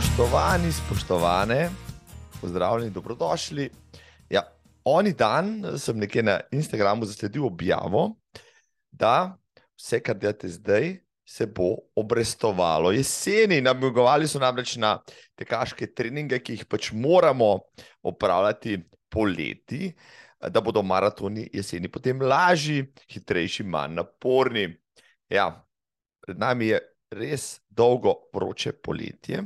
Spoštovani, spoštovane, pozdravljeni, dobrodošli. Ja, oni dan sem nekje na Instagramu zasledil objavo, da vse, kar delate zdaj, se bo obrestovalo. Jeseni namigovali so namreč na tekaške treninge, ki jih pač moramo opravljati poleti, da bodo maratoni jeseni potem lažji, hitrejši, manj naporni. Ja, pred nami je res dolgo vroče poletje.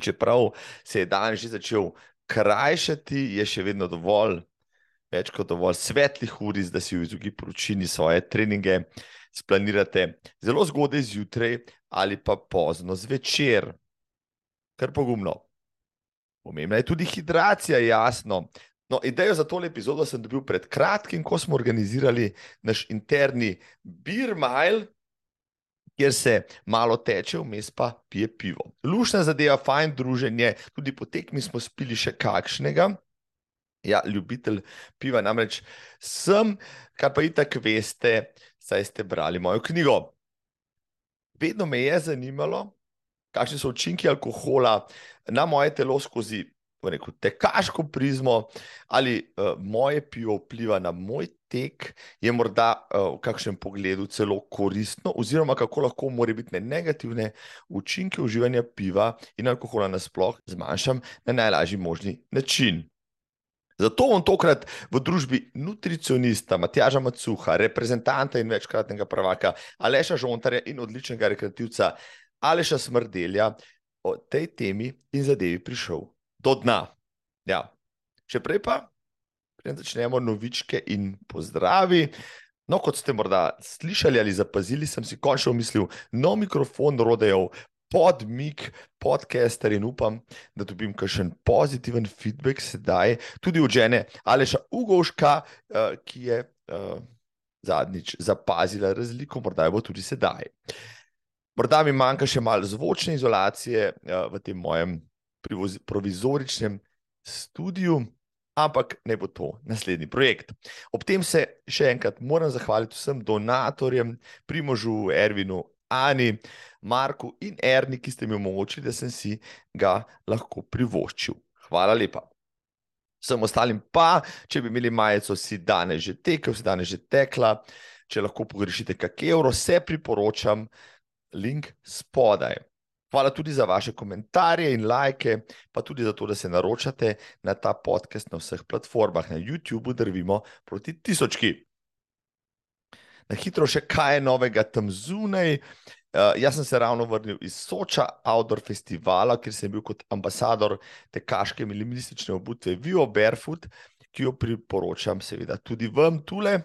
Čeprav se je dan že začel krajšati, je še vedno dovolj, več kot dovolj svetlih ur, da si v izogib vročini svoje treninge splanirate zelo zgodaj zjutraj ali pa pozno zvečer. Kar pogumno. Pomembna je tudi hidracija, jasno. No, idejo za tole epizodo sem dobil pred kratkim, ko smo organizirali naš interni Beer Mile, kjer se malo teče, vmes pa pije pivo. Lušna zadeva, fajn druženje, tudi po tekmi smo spili še kakšnega. Ja, ljubitelj piva, namreč sem, kar pa itak veste, saj ste brali mojo knjigo. Vedno me je zanimalo, kakšni so učinki alkohola na moje telo skozi rekel, tekaško prizmo, ali uh, moje pivo vpliva na moj tek, je morda uh, v kakšnem pogledu celo koristno, oziroma kako lahko morebitne negativne učinke uživanja piva in alkohola nasploh zmanjšam na najlažji možni način. Zato bom tokrat v družbi nutricionista Matjaža Macuha, reprezentanta in večkratnega prvaka Aleša Žontarja in odličnega rekreativca Aleša Smrdelja o tej temi in zadevi prišel do dna. Ja. Še prej pa, preden začnemo novičke in pozdravi. No, kot ste morda slišali ali zapazili, sem si končno mislil, no mikrofon rodejo pod mik, podcaster in upam, da dobim kakšen pozitiven feedback sedaj, tudi od žene Aleša Ugovška, uh, ki je uh, zadnjič zapazila razliko, morda bo tudi sedaj. Morda mi manjka še malo zvočne izolacije uh, v tem mojem provizoričnem studiu, ampak ne bo to naslednji projekt. Ob tem se še enkrat moram zahvaliti vsem donatorjem, Primožu, Ervinu, Ani, Marku in Erni, ki ste mi omogočili, da sem si ga lahko privoščil. Hvala lepa. Vsem ostalim pa, če bi imeli majico, si danes že tekel, si danes že tekla, če lahko pogrešite kak evro, se priporočam, link spodaj. Hvala tudi za vaše komentarje in lajke, pa tudi za to, da se naročate na ta podcast na vseh platformah. Na YouTubu drvimo proti tisočki. Na hitro še kaj je novega tam zunaj. Uh, jaz sem se ravno vrnil iz Soča, Outdoor festivala, kjer sem bil kot ambasador tekaške minimalistične obutve Vio Barefoot, ki jo priporočam seveda tudi vam tule.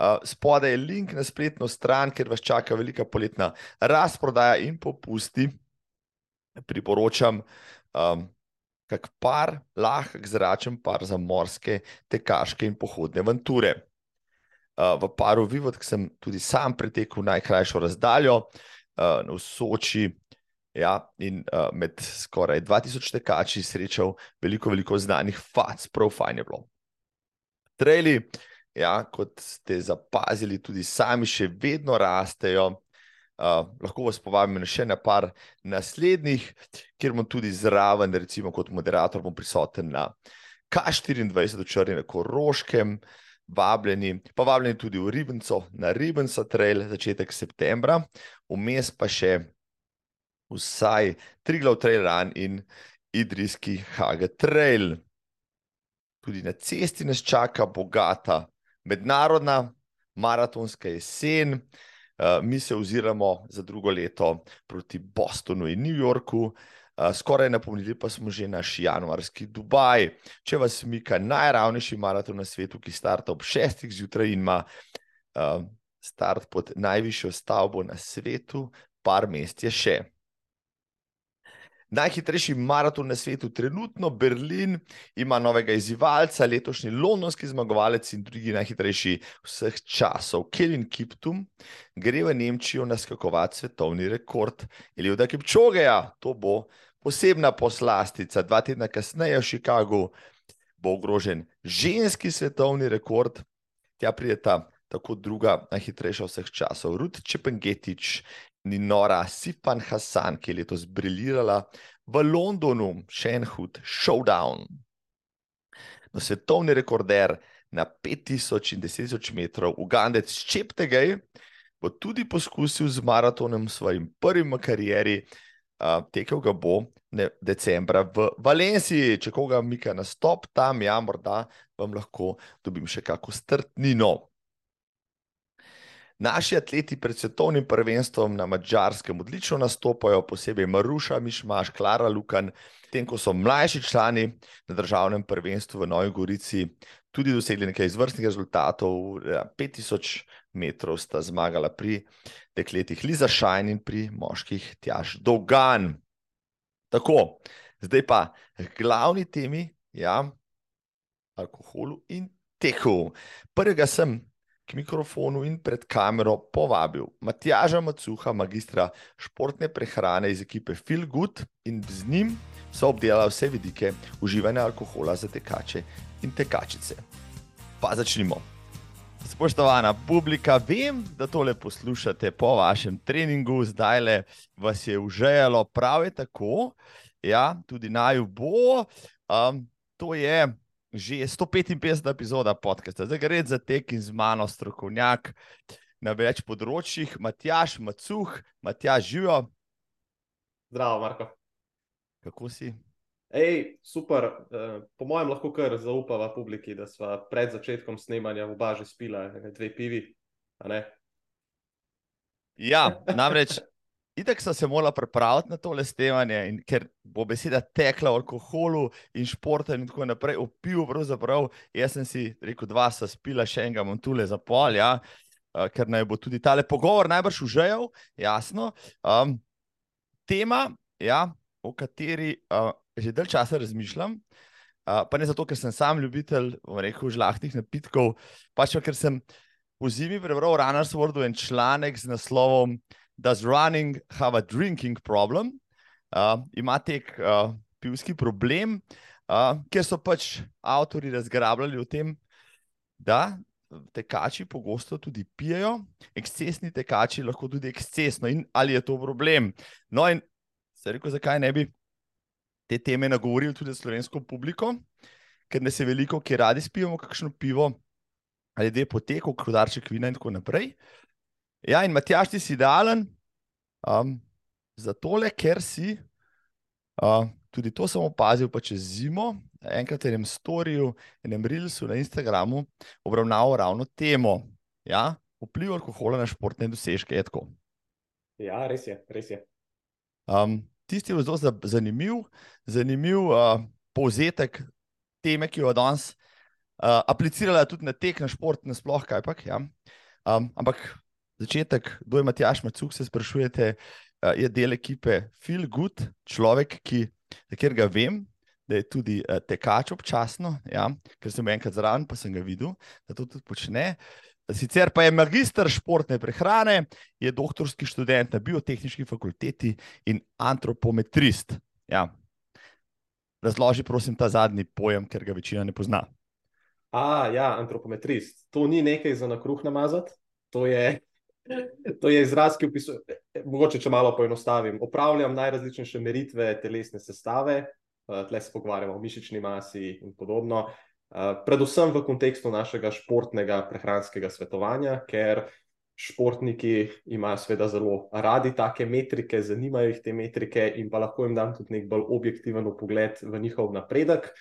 Uh, spodaj je link na spletno stran, kjer vas čaka velika poletna razprodaja in popusti priporočam um, kak par, lahek zračen par za morske, tekaške in pohodne avanture. Uh, v paru Vivod, ki sem tudi sam pretekel najkrajšo razdaljo uh, v Soči, ja, in uh, med skoraj 2000 tekači srečal veliko, veliko znanih fac, prav fajn je bilo. Trejli, ja, kot ste zapazili, tudi sami še vedno rastejo. Uh, lahko vas povabim na še na par naslednjih, kjer bom tudi zraven, recimo kot moderator, bom prisoten na K24 v Črni na Koroškem, vabljeni, pa vabljeni tudi v Ribenco, na Ribenca trail, začetek septembra, vmes pa še vsaj Triglav trail run in Idrijski Haga trail. Tudi na cesti nas čaka bogata mednarodna maratonska jesen. Eh, mi se oziramo za drugo leto proti Bostonu in New Yorku, uh, skoraj napomnili pa smo že naš januarski Dubaj. Če vas mika najravnejši maraton na svetu, ki starta ob šestih zjutraj in ima uh, start pod najvišjo stavbo na svetu, par mest je še. Najhitrejši maraton na svetu, trenutno Berlin, ima novega izzivalca, letošnji londonski zmagovalec in drugi najhitrejši vseh časov. Kevin Kiptum gre v Nemčijo naskakovati svetovni rekord. Od Kipčogeja, to bo posebna poslastica. Dva tedna kasneje v Chicagu bo ogrožen ženski svetovni rekord. Tja prijeta tako druga najhitrejša vseh časov, Ruth Čepengetič ni nora Sifan Hassan, ki je letos briljirala v Londonu, še en hud showdown. No, svetovni rekorder na 5000 in 10000 metrov, Ugandec Čeptegej, bo tudi poskusil z maratonom, svojim prvim v karieri, tekel ga bo ne, decembra v Valenciji. Če koga mika na stop tam, ja, morda vam lahko dobim še kako strtnino. Naši atleti pred svetovnim prvenstvom na mačarskem odlično nastopajo, posebej Maruša, Mišmaš, Klara Lukan, tem, ko so mlajši člani na državnem prvenstvu v Novi Gorici tudi dosegli nekaj izvrstnih rezultatov. 5000 metrov sta zmagala pri dekletih Liza Šajn in pri moških Tjaž Dogan. Tako, zdaj pa glavni temi, ja, alkoholu in tehu. Prvega sem k mikrofonu in pred kamero povabil Matjaža Macuha, magistra športne prehrane iz ekipe Feel Good in z njim so obdelali vse vidike uživanja alkohola za tekače in tekačice. Pa začnimo. Spoštovana publika, vem, da tole poslušate po vašem treningu, zdaj le vas je užejalo, prav je tako. Ja, tudi naj bo. Um, to je že 155 epizoda podcasta, zdaj gre za tek in z mano strokovnjak na več področjih, Matjaš, Macuh, Matjaš, živijo. Zdravo, Marko. Kako si? Ej, super. Uh, po mojem, lahko kar zaupava publiki, da smo pred začetkom snemanja v baži spila dve pivi. Ja, namreč Itek sem se morala pripraviti na tole snemanje, ker bo beseda tekla o alkoholu in športu in tako naprej, o pivu. Pravzaprav. Jaz sem si rekel, dva sta spila, še enega imam tule za pol, ja, ker naj bo tudi tale pogovor najbrž užejal, jasno. Um, tema, ja, o kateri uh, že dalj časa razmišljam, uh, pa ne zato, ker sem sam ljubitelj rekel, žlahtnih napitkov, pač pa ker sem v zimi prebral Runners World en članek z naslovom. Does running have a drinking problem? Uh, ima tek uh, pivski problem, uh, ker so pač avtori razgrabljali o tem, da tekači pogosto tudi pijejo, ekscesni tekači lahko tudi ekscesno. In ali je to problem? No, in se reko, zakaj ne bi te teme nagovorili tudi slovensko publiko, ker ne se veliko, ki radi spijemo kakšno pivo, ali je potekal, krudarček vina in tako naprej. Ja, in Matjaš, ti si idealen um, za tole, ker si uh, tudi to sem opazil, pa čez zimo, enkrat v enem storju, enem reelsu na Instagramu, obravnaval ravno temo, ja, vpliv alkohola na športne dosežke. Ja, res je. Res je. Um, tisti je zelo zanimiv, zanimiv uh, povzetek teme, ki jo danes uh, aplicirala tudi na tek, na šport, na sploh kaj pa. Ja. Um, ampak začetek, kdo je Matjaš Macuk, se sprašujete, uh, je del ekipe Feel Good, človek, ki, za katerega vem, da je tudi uh, tekač občasno, ja, ker sem enkrat zraven, pa sem ga videl, da to tudi počne. Sicer pa je magistr športne prehrane, je doktorski študent na biotehnički fakulteti in antropometrist. Ja. Razloži, prosim, ta zadnji pojem, ker ga večina ne pozna. A, ja, antropometrist. To ni nekaj za na kruh namazati, to je To je izraz, ki opisuje, mogoče če malo poenostavim. Opravljam najrazličnejše meritve telesne sestave, eh, tle se pogovarjamo o mišični masi in podobno, eh, predvsem v kontekstu našega športnega prehranskega svetovanja, ker športniki imajo seveda zelo radi take metrike, zanimajo jih te metrike in pa lahko jim dam tudi nek bolj objektiven pogled v njihov napredek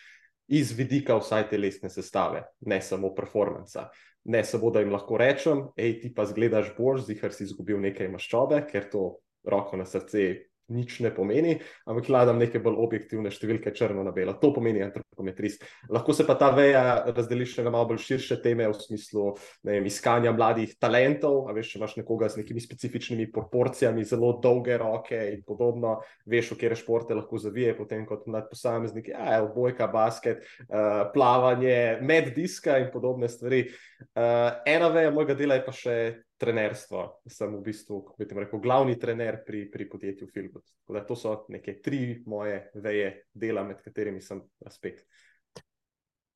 iz vidika vsaj telesne sestave, ne samo performansa ne samo, da jim lahko rečem, hej, ti pa zgledaš bolj, zihar si izgubil nekaj maščobe, ker to roko na srce nič ne pomeni, ampak gledam neke bolj objektivne številke, črno na belo. To pomeni antropometrist. Lahko se pa ta veja razdeli še na malo bolj širše teme, v smislu vem, iskanja mladih talentov. A veš, če imaš nekoga z nekimi specifičnimi proporcijami, zelo dolge roke in podobno, veš, v kere športe lahko zavije, potem kot mlad posameznik, ja, bojka, basket, uh, plavanje, med diska in podobne stvari. Uh, ena veja mojega dela je pa še trenerstvo. Sem v bistvu rekel, glavni trener pri, pri podjetju Filbus. To so neke tri moje veje dela, med katerimi sem razpet.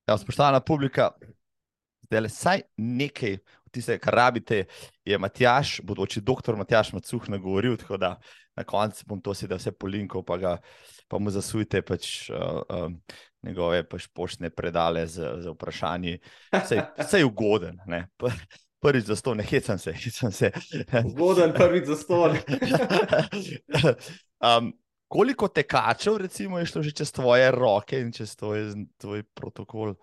Ja, spoštovana publika, zdaj le vsaj nekaj od tiste, kar rabite, je Matjaš, bodoči doktor Matjaš Macuh nagovoril, tako da na koncu bom to sedaj vse polinkal, pa, ga, pa mu zasujte pač, uh, uh, njegove pač poštne predale z, z vprašanji. Vse je ugoden. Ne? Prvič za sto, ne hecam se, hecam se. Ugoden prvič za sto. um, koliko tekačev, recimo, je šlo že čez tvoje roke in čez tvoj, tvoj protokol?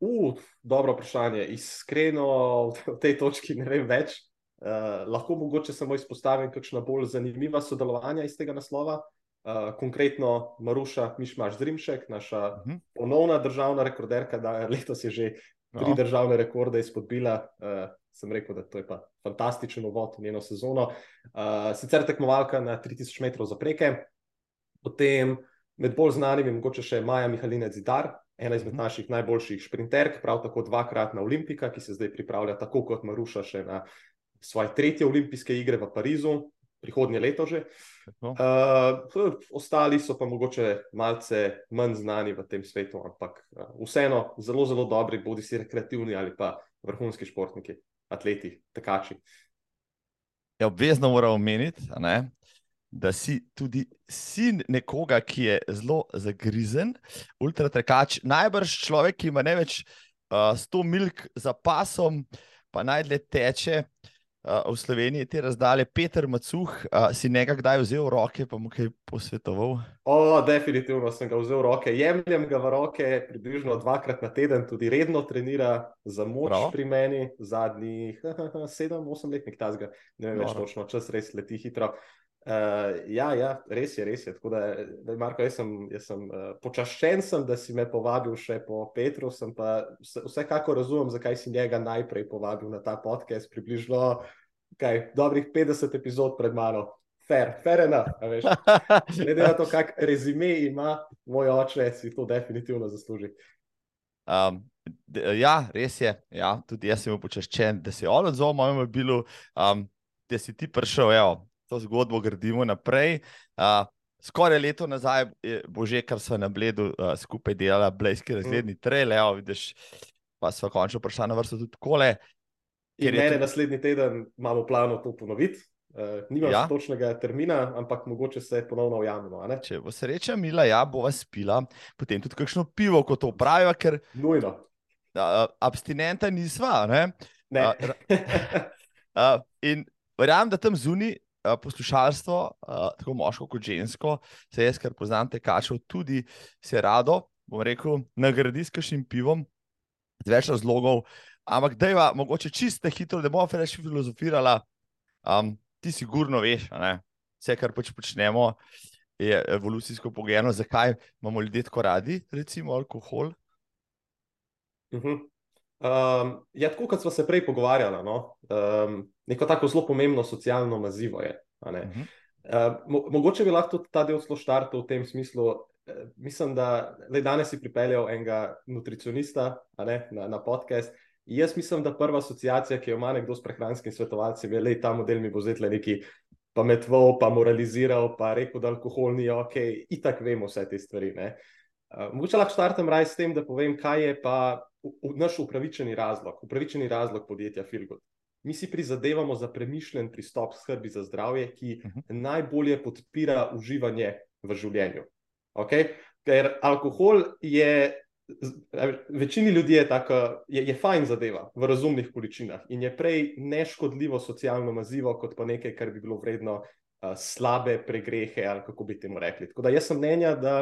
Uh, dobro vprašanje. Iskreno v tej točki ne vem več. Uh, lahko mogoče samo izpostavim kakšna bolj zanimiva sodelovanja iz tega naslova. Uh, konkretno Maruša Mišmaš Zrimšek, naša uh mhm. -huh. ponovna državna rekorderka, da letos je že tri no. državne rekorde izpodbila. Uh, sem rekel, da to je pa fantastičen uvod v njeno sezono. Uh, sicer tekmovalka na 3000 metrov zapreke, potem med bolj znanimi, mogoče še Maja Mihalinec Zidar, ena izmed mhm. naših najboljših sprinterk, prav tako dvakratna olimpika, ki se zdaj pripravlja tako kot Maruša še na svoje tretje olimpijske igre v Parizu, prihodnje leto že. Uh, ostali so pa mogoče malce manj znani v tem svetu, ampak uh, vseeno zelo, zelo dobri, bodi si rekreativni ali pa vrhunski športniki, atleti, tekači. Ja, obvezno moramo omeniti, da si tudi sin nekoga, ki je zelo zagrizen, ultratrekač, najbrž človek, ki ima ne več uh, 100 milk za pasom, pa najdlje teče. Uh, v Sloveniji te razdalje, Peter Macuh, uh, si nekaj kdaj vzel v roke, pa mu kaj posvetoval? O, definitivno sem ga vzel v roke. Jemljem ga v roke približno dvakrat na teden, tudi redno trenira za moč Prav. pri meni, zadnjih sedem, osem let, nekaj tasga, ne vem več točno, čas res leti hitro. Uh, ja, ja, res je, res je. Da, da, Marko, jaz sem, jaz sem uh, počaščen, sem, da si me povabil še po Petru. Sem pa vsekako razumem, zakaj si njega najprej povabil na ta podcast. Približno kaj, dobrih 50 epizod pred mano. Fair, fair enough. Glede na to, kak rezime ima moj oče, si to definitivno zasluži. Um, ja, res je. Ja, tudi jaz sem počaščen, da si odzval mojemu mobilu, um, da si ti prišel. Evo, to zgodbo gradimo naprej. Uh, skoraj leto nazaj je že, kar so na Bledu uh, skupaj delali, blejski razgledni mm. trele, vidiš, pa so končno prišli na vrsto tudi kole. In mene naslednji teden imamo plano to ponoviti. Uh, nimam ja. točnega termina, ampak mogoče se ponovno ujamemo. Če bo sreča, mila, ja, bo vas pila, potem tudi kakšno pivo, kot to pravijo. Ker, Nujno. Uh, abstinenta nisva. Ne? Ne. Uh, uh, in verjamem, da tam zunaj poslušalstvo, uh, tako moško kot žensko, se jaz, ker poznam te kačev, tudi se rado, bom rekel, nagradi s kakšnim pivom, z več razlogov. Ampak, da je mogoče čiste hitro, da bomo reči filozofirala, um, ti sigurno veš, ne? vse, kar pač počnemo, je evolucijsko pogojeno, zakaj imamo ljudje tako radi, recimo alkohol. Uh -huh. Um, ja, tako kot smo se prej pogovarjali. No? Um, neko tako zelo pomembno socialno mazivo je. Uh -huh. uh, mo mogoče bi lahko ta del zelo štartil v tem smislu. Uh, mislim, da le danes si pripeljal enega nutricionista ne, na, na podcast. Jaz mislim, da prva asociacija, ki jo ima nekdo s prehranskim svetovalcem, je, da ta model mi bo zdaj neki pametval, pa moraliziral, pa rekel, da alkohol ni ok, in tako vemo vse te stvari. Uh, mogoče lahko štartam raj s tem, da povem, kaj je pa naš upravičeni razlog, upravičeni razlog podjetja Filgod. Mi si prizadevamo za premišljen pristop skrbi za zdravje, ki uh mhm. -huh. najbolje podpira uživanje v življenju. Okay? Ker alkohol je, večini ljudi je tako, je, je fajn zadeva v razumnih količinah in je prej neškodljivo socialno mazivo, kot pa nekaj, kar bi bilo vredno uh, slabe pregrehe ali kako bi temu rekli. Tako da jaz sem mnenja, da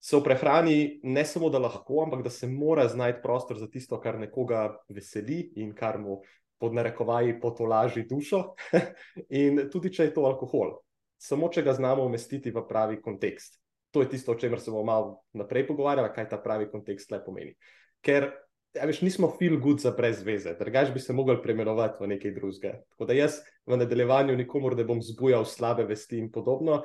se v prehrani ne samo da lahko, ampak da se mora znajti prostor za tisto, kar nekoga veseli in kar mu pod narekovaji potolaži dušo. in tudi če je to alkohol, samo če ga znamo umestiti v pravi kontekst. To je tisto, o čemer se bomo malo naprej pogovarjali, kaj ta pravi kontekst le pomeni. Ker ja, veš, nismo feel good za brez veze, drugač bi se mogli preimenovati v nekaj drugega. Tako da jaz v nadaljevanju nikomor ne bom zbujal slabe vesti in podobno.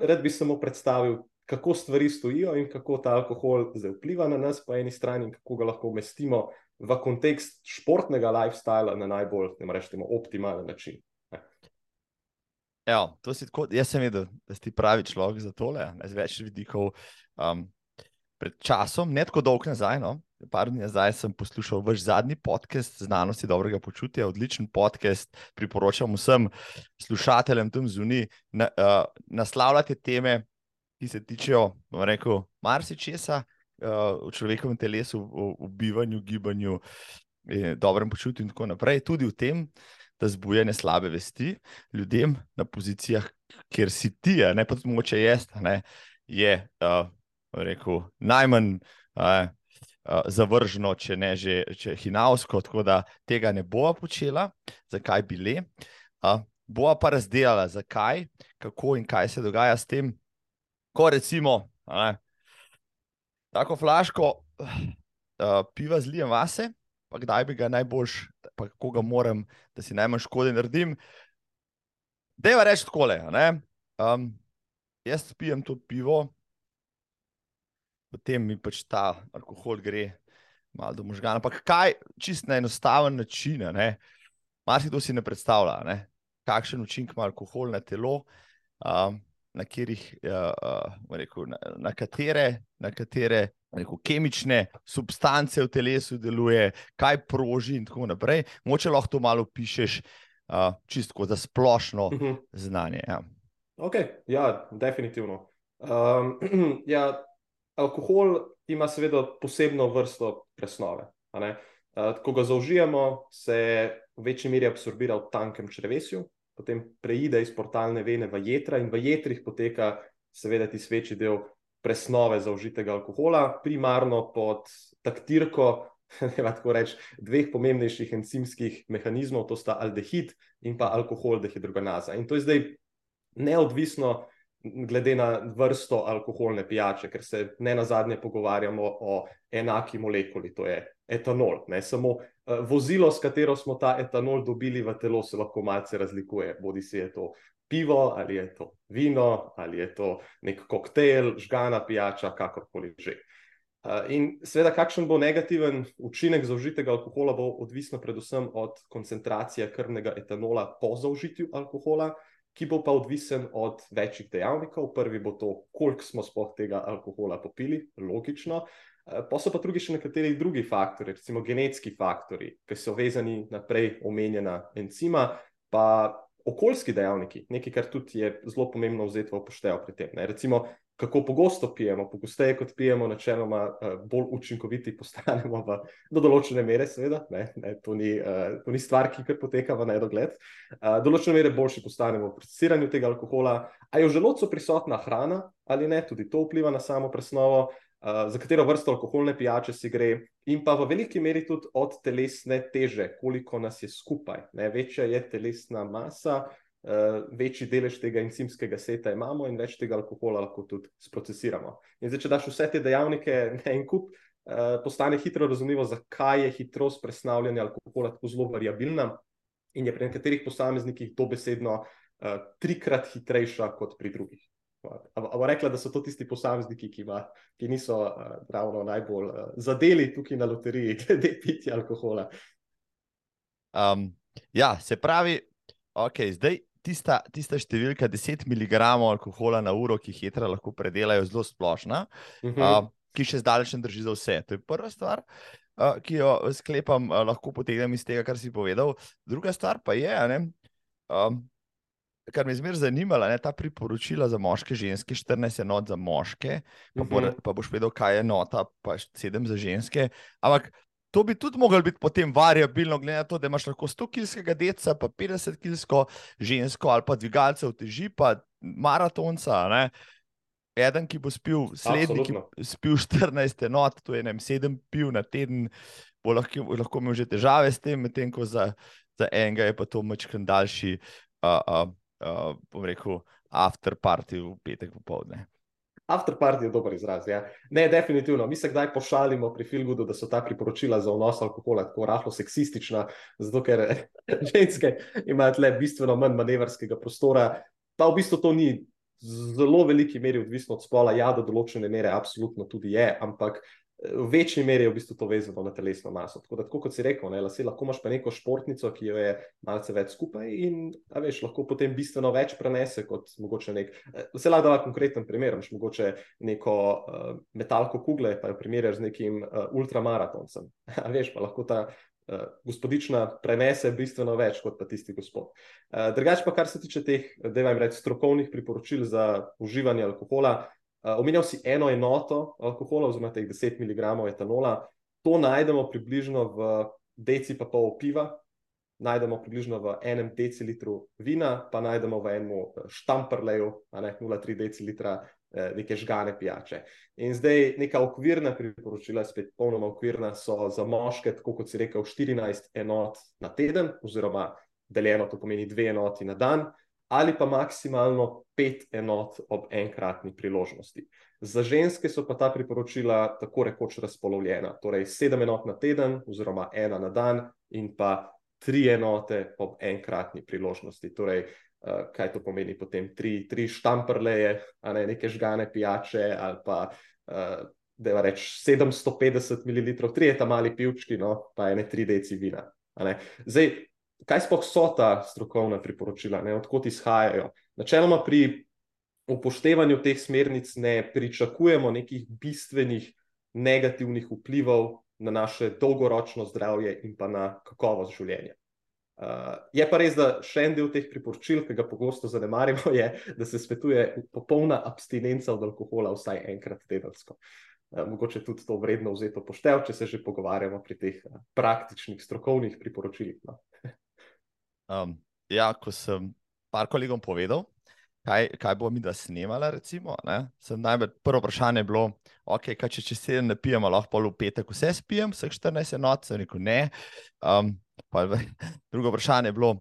Rad bi samo predstavil, kako stvari stojijo in kako ta alkohol zdaj vpliva na nas, po eni strani, in kako ga lahko umestimo v kontekst športnega lifestyla na najbolj, ne rečemo, optimalen način. Ja, to si tako, jaz sem vedel, da si pravi človek za tole, z več vidikov. Um, pred časom, ne tako dolgo nazaj, no, par dni nazaj sem poslušal vaš zadnji podcast, Znanosti dobrega počutja, odličen podcast. Priporočam vsem slušateljem tam zunaj, na, uh, naslavljate teme, ki se tičejo, rekel, marsičesa uh, v človekovem telesu, v, v bivanju, gibanju, in dobrem počutju, in tako naprej. Tudi v tem, da zbujanje slabe vesti ljudem na pozicijah, kjer si ti, ne pa tudi moče jaz, ne, je uh, rekel, najmanj. Uh, Zavrženo, če ne že če hinavsko, tako da tega ne bova počela, zakaj bi le. Uh, bova pa razdelila, zakaj, kako in kaj se dogaja s tem, ko recimo ne, tako flaško uh, piva zlijem vase, pa kdaj bi ga najboljš, pa kako ga moram, da si najmanj škode naredim. Dejva reči takole. Um, jaz pijem to pivo, potem mi pač ta alkohol gre malo do možgana. Ampak kaj, čist na enostaven način, malo si to si ne predstavlja, ne? kakšen učinek ima alkohol na telo. Um, na, katerih, uh, uh, rekel, na, na katere, na katere rekel, kemične substance v telesu deluje, kaj proži, in tako naprej. Moče lahko to malo pišeš, uh, čisto za splošno uh mhm. -huh. znanje. Ja. Ok, ja, definitivno. Um, ja, alkohol ima seveda posebno vrsto presnove. Uh, ko ga zaužijemo, se v večji meri absorbira v tankem črvesju, potem preide iz portalne vene v jedra in v jedrih poteka, seveda, ti večji del presnove zaužitega alkohola, primarno pod taktirko. Tako reči, dveh pomembnejših encimskih mehanizmov, to sta aldehid in pa alkohol dehidrogenaza. In to je zdaj neodvisno, glede na vrsto alkoholne pijače, ker se ne na zadnje pogovarjamo o enaki molekuli, to je etanol. Ne? Samo uh, vozilo, s katero smo ta etanol dobili v telo, se lahko malce razlikuje. Bodi si je to pivo, ali je to vino, ali je to nek koktejl, žgana pijača, kakorkoli že. Uh, in seveda, kakšen bo negativen učinek zaužitega alkohola, bo odvisno predvsem od koncentracije krvnega etanola po zaužitju alkohola, ki bo pa odvisen od večjih dejavnikov. Prvi bo to, koliko smo sploh tega alkohola popili, logično. Eh, pa so pa drugi še nekateri drugi faktori, recimo genetski faktori, ki so vezani na prej omenjena encima, pa okoljski dejavniki, nekaj, kar tudi je zelo pomembno vzeti v upoštev pri tem. Ne. Recimo, kako pogosto pijemo, pogosteje kot pijemo, načeloma eh, bolj učinkoviti postanemo v, do določene mere, seveda, ne, ne, to, ni, uh, to ni stvar, ki kar poteka v nedogled. Uh, določene mere boljši postanemo v procesiranju tega alkohola, a je v želodcu prisotna hrana ali ne, tudi to vpliva na samo presnovo. Uh, za katero vrsto alkoholne pijače si gre, in pa v veliki meri tudi od telesne teže, koliko nas je skupaj. Ne, večja je telesna masa, uh, večji delež tega encimskega seta imamo in več tega alkohola lahko tudi sprocesiramo. In zdaj, če daš vse te dejavnike na en kup, uh, postane hitro razumljivo, zakaj je hitrost presnavljanja alkohola tako zelo variabilna in je pri nekaterih posameznikih dobesedno uh, trikrat hitrejša kot pri drugih. Ampak rekla, da so to tisti posamezniki, ki, ima, ki niso uh, ravno najbolj uh, zadeli tukaj na loteriji, glede pitja alkohola. Um, ja, se pravi, okay, zdaj tista, tista številka 10 mg alkohola na uro, ki jih jedra lahko predelajo, zelo splošna, uh -huh. uh, ki še zdaleč ne drži za vse. To je prva stvar. Uh, ki jo sklepam, uh, lahko potegnem iz tega, kar si povedal. Druga stvar pa je, da um, kar me je zmeraj zanimalo, je ta priporočila za moške, ženske, 14 enot za moške, pa, bo, mhm. pa boš vedel, kaj je enota, pa 7 za ženske. Ampak to bi tudi moglo biti potem variabilno, glede na to, da imaš lahko 100 kilskega deca, pa 50 kilsko žensko ali pa dvigalce v teži, pa maratonca. Ne? Eden, ki bo spil, slednji, ki spil 14 enot, to je 7 piv na teden, bo lahko, lahko imel že težave s tem, medtem ko za, za enega je pa to mačken daljši. Uh, uh, uh, bom rekel, after party v petek popovdne. After party je dober izraz. Ja. Ne, definitivno. Mi se kdaj pošalimo pri Filgudu, da so ta priporočila za vnos alkohola tako rahlo seksistična, zato ker ženske imajo tle bistveno manj manevrskega prostora. Pa v bistvu to ni zelo veliki meri odvisno od spola, ja, do določene mere, absolutno tudi je, ampak v večji meri je v bistvu to vezano na telesno maso. Tako da, tako kot si rekel, ne, lase, lahko imaš pa neko športnico, ki jo je malce več skupaj in veš, lahko potem bistveno več prenese kot mogoče nek. Se lahko da konkreten primer, imaš mogoče neko uh, metalko kugle, pa jo primerjaš z nekim uh, ultramaratoncem. veš, pa lahko ta uh, gospodična prenese bistveno več kot pa tisti gospod. Uh, Drugač pa, kar se tiče teh, da vam rečem, strokovnih priporočil za uživanje alkohola, omenjal si eno enoto alkohola, oziroma teh 10 mg etanola. To najdemo približno v deci pa pol piva, najdemo približno v enem decilitru vina, pa najdemo v enem štamprleju, a ne 0,3 decilitra Eh, neke žgane pijače. In zdaj neka okvirna priporočila, spet popolnoma okvirna, so za moške, tako kot si rekel, 14 enot na teden, oziroma deljeno to pomeni dve enoti na dan, ali pa maksimalno pet enot ob enkratni priložnosti. Za ženske so pa ta priporočila tako rekoč razpolovljena, torej sedem enot na teden, oziroma ena na dan, in pa tri enote ob enkratni priložnosti. Torej, uh, kaj to pomeni, potem tri, tri štamprleje, ne neke žgane pijače, ali pa da je reč 750 ml, tri je tam mali pivčki, no, pa ene tri deci vina. Zdaj, kaj sploh so ta strokovna priporočila, odkot izhajajo? Načeloma pri upoštevanju teh smernic ne pričakujemo nekih bistvenih negativnih vplivov na naše dolgoročno zdravje in pa na kakovost življenja. Uh, je pa res, da še en del teh priporočil, ki ga pogosto zanemarimo, je, da se svetuje popolna abstinenca od alkohola vsaj enkrat tedensko. Uh, mogoče tudi to vredno vzeti poštev, če se že pogovarjamo pri teh uh, praktičnih, strokovnih priporočilih. No. Um, ja, ko sem par kolegom povedal, kaj, kaj bo mi da snemala, recimo, sem najbolj prvo vprašanje bilo, ok, kaj če čez teden ne pijemo, lahko pol v petek vse spijem, vseh 14 enot, sem rekel ne. Um, Pa, drugo vprašanje je bilo,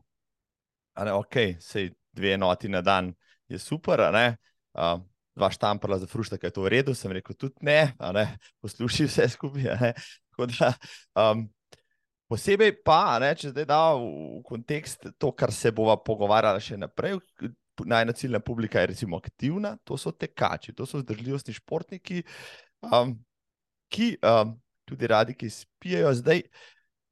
je ok, sej dve enoti na dan je super, uh, dva štamprla za frušta, kaj je to v redu, sem rekel tudi ne, ne? posluši vse skupaj. Da, um, posebej pa, ne, če zdaj da v kontekst to, kar se bova pogovarjala še naprej, najna ciljna publika je recimo aktivna, to so tekači, to so zdržljivostni športniki, um, ki um, tudi radi, ki spijajo zdaj.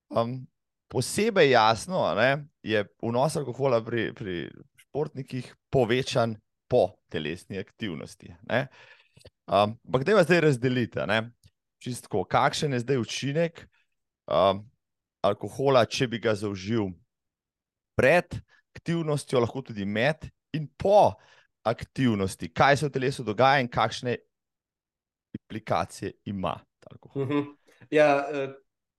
Um, posebej jasno ne, je vnos alkohola pri, pri športnikih povečan po telesni aktivnosti. Ampak, um, da je zdaj razdelite, čistko, kakšen je zdaj učinek um, alkohola, če bi ga zaužil pred aktivnostjo, lahko tudi med in po aktivnosti, kaj se v telesu dogaja in kakšne implikacije ima alkohol. Uh mhm. -huh. Ja, eh,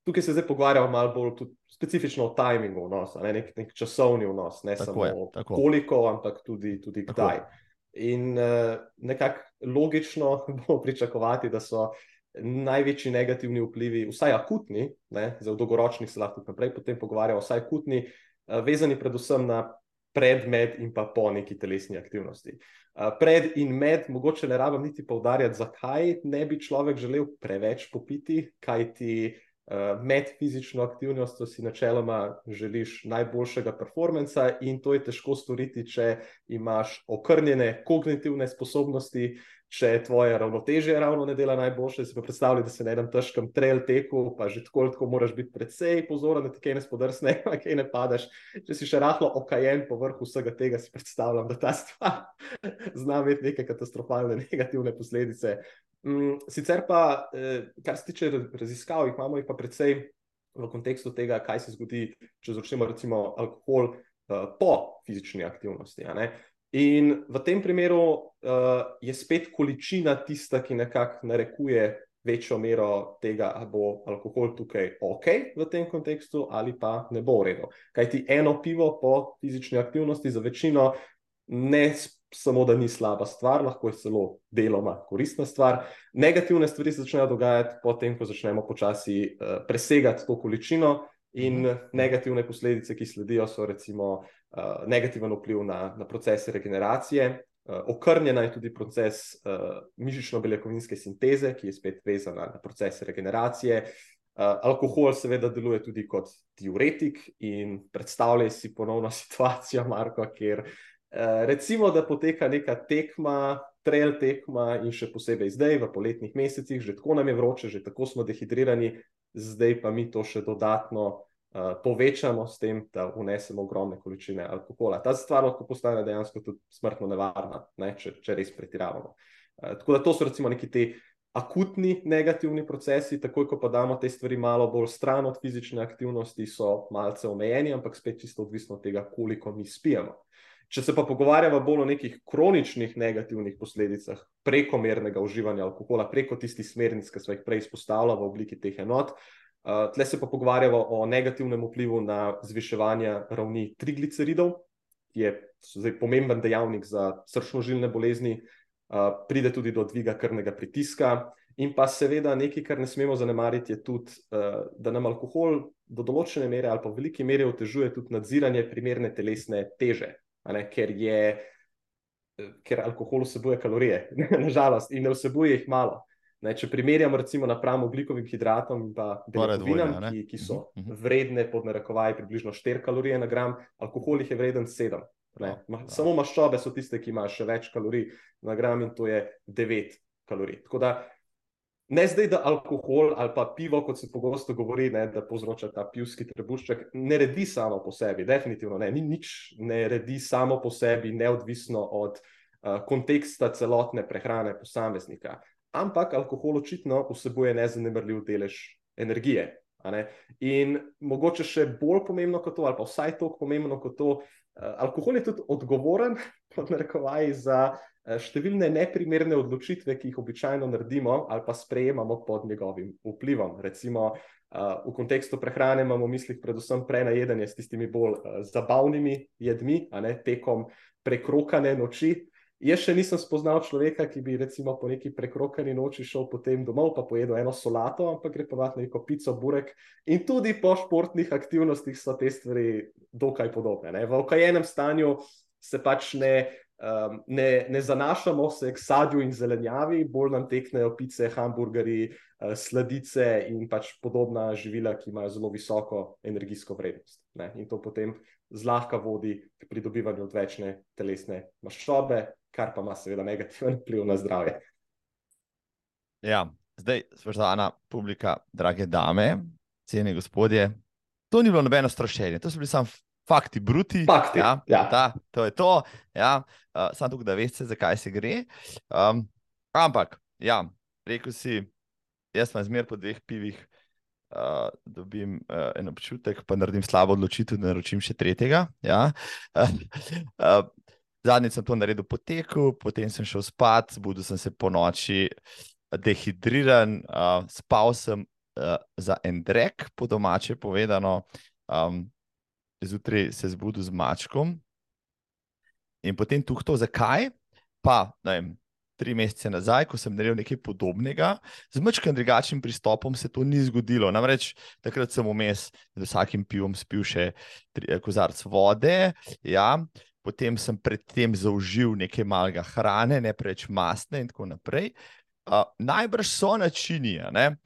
tukaj se zdaj pogovarjamo malo bolj specifično o tajmingu vnosa, ne nek, nek časovni vnos, ne tako samo je, koliko, ampak tudi, tudi kdaj. In uh, nekako logično bomo pričakovati, da so največji negativni vplivi, vsaj akutni, ne, za dolgoročni se lahko naprej potem pogovarjamo, vsaj akutni, uh, vezani predvsem na pred, med in pa po neki telesni aktivnosti. Uh, pred in med, mogoče ne rabim niti povdarjati, zakaj ne bi človek želel preveč popiti, kaj ti. Eh, med fizično aktivnostjo si načeloma želiš najboljšega performansa, in to je težko storiti, če imaš okrnjene kognitivne sposobnosti, če tvoje ravnotežje ravno ne dela najboljše. Si pa predstavljaj, da se na enem težkem trail teku, pa že tako, tako moraš biti precej pozoren, da ti kaj ne spodrsne, kaj ne padeš. Če si še rahlo okajen po vrhu vsega tega, si predstavljam, da ta stvar zna imeti neke katastrofalne negativne posledice. Mm, sicer pa, eh, kar se tiče raziskav, jih imamo jih pa predvsej v kontekstu tega, kaj se zgodi, če začnemo recimo alkohol uh, po fizični aktivnosti. In v tem primeru uh, je spet količina tista, ki nekako narekuje večjo mero tega, ali bo alkohol tukaj ok v tem kontekstu ali pa ne bo v redu. Kaj ti eno pivo po fizični aktivnosti za večino ne samo, da ni slaba stvar, lahko je celo deloma koristna stvar. Negativne stvari se začnejo dogajati potem, ko začnemo počasi uh, presegati to količino, in uh mhm. negativne posledice, ki sledijo, so recimo uh, negativen vpliv na, na procese regeneracije. Uh, okrnjena je tudi proces uh, mišično-beljakovinske sinteze, ki je spet vezan na proces regeneracije. Uh, alkohol, seveda, deluje tudi kot diuretik, in predstavljaj si ponovno situacijo, Marko, kjer uh, recimo, da poteka neka tekma, trail tekma in še posebej zdaj, v poletnih mesecih, že tako nam je vroče, že tako smo dehidrirani, zdaj pa mi to še dodatno uh, povečamo s tem, da vnesemo ogromne količine alkohola. Ta stvar lahko postane dejansko tudi smrtno nevarna, ne, če, če res pretiravamo. Uh, tako da to so recimo neki ti akutni negativni procesi, takoj ko pa damo te stvari malo bolj stran od fizične aktivnosti, so malce omejeni, ampak spet čisto odvisno od tega, koliko mi spijemo. Če se pa pogovarjamo bolj o nekih kroničnih negativnih posledicah prekomernega uživanja alkohola, preko tistih smernic, ki smo jih prej izpostavili v obliki teh enot, uh, tle se pa pogovarjamo o negativnem vplivu na zviševanje ravni trigliceridov, ki je zdaj pomemben dejavnik za srčno-žilne bolezni, uh, pride tudi do dviga krvnega pritiska. In pa seveda nekaj, kar ne smemo zanemariti, je tudi, uh, da nam alkohol do določene mere ali pa v veliki meri otežuje tudi nadziranje primerne telesne teže, ker, je, ker alkohol vsebuje kalorije, nažalost, in ne vsebuje jih malo. Ne, če primerjamo recimo napram oglikovim hidratom in pa beljakovinam, ki, ki so uh mhm, -huh. Mhm. vredne pod narekovaj približno 4 kalorije na gram, alkohol jih je vreden 7. Ne, ma, samo maščobe so tiste, ki imajo še več kalorij na gram in to je 9 kalorij. Tako da ne zdaj, da alkohol ali pa pivo, kot se pogosto govori, ne, da povzroča ta pivski trebušček, ne redi samo po sebi, definitivno ne, ni nič ne redi samo po sebi, neodvisno od uh, konteksta celotne prehrane posameznika. Ampak alkohol očitno vsebuje nezanemrljiv delež energije. In mogoče še bolj pomembno kot to, ali pa vsaj toliko pomembno kot to, Eh, alkohol je tudi odgovoren za eh, številne neprimerne odločitve, ki jih običajno naredimo ali pa sprejemamo pod njegovim vplivom. Recimo eh, v kontekstu prehrane imamo v mislih predvsem prenajedanje s tistimi bolj zabavnimi jedmi, ne, tekom prekrokane noči. Jaz še nisem spoznal človeka, ki bi recimo po neki prekrokani noči šel potem domov, pa pojedel eno solato, ampak gre pa na neko pico, burek. In tudi po športnih aktivnostih so te stvari dokaj podobne. Ne? V okajenem stanju se pač ne, um, ne, ne zanašamo se k sadju in zelenjavi, bolj nam teknejo pice, hamburgerji, uh, sladice in pač podobna živila, ki imajo zelo visoko energijsko vrednost. Ne? In to potem zlahka vodi k pridobivanju odvečne telesne maščobe, kar pa ima seveda negativen vpliv na zdravje. Ja, zdaj, spoštovana publika, drage dame, cenjeni gospodje, to ni bilo nobeno strašenje, to so bili samo fakti, bruti. Fakti. Ja, ja. Ta, to je to. Ja. Uh, samo tukaj, da veste, zakaj se gre. Um, ampak, ja, rekel si, jaz sem zmer po dveh pivih. Uh, dobim uh, en občutek, pa naredim slabo odločitev, da naročim še tretjega. Ja. Uh, uh, Zadnjič sem to naredil po teku, potem sem šel spat, zbudil sem se po noči, dehidriran, uh, spal sem uh, za en drek, po domače povedano, um, zjutraj se zbudil z mačkom. In potem tu to, zakaj? Pa, ne vem, tri mesece nazaj, ko sem naredil nekaj podobnega, z mačkim drugačnim pristopom se to ni zgodilo. Namreč takrat sem vmes z vsakim pivom spil še tri, kozarc vode. Ja potem sem predtem zaužil nekaj malega hrane, ne preveč mastne in tako naprej. Uh, najbrž so načini, ne?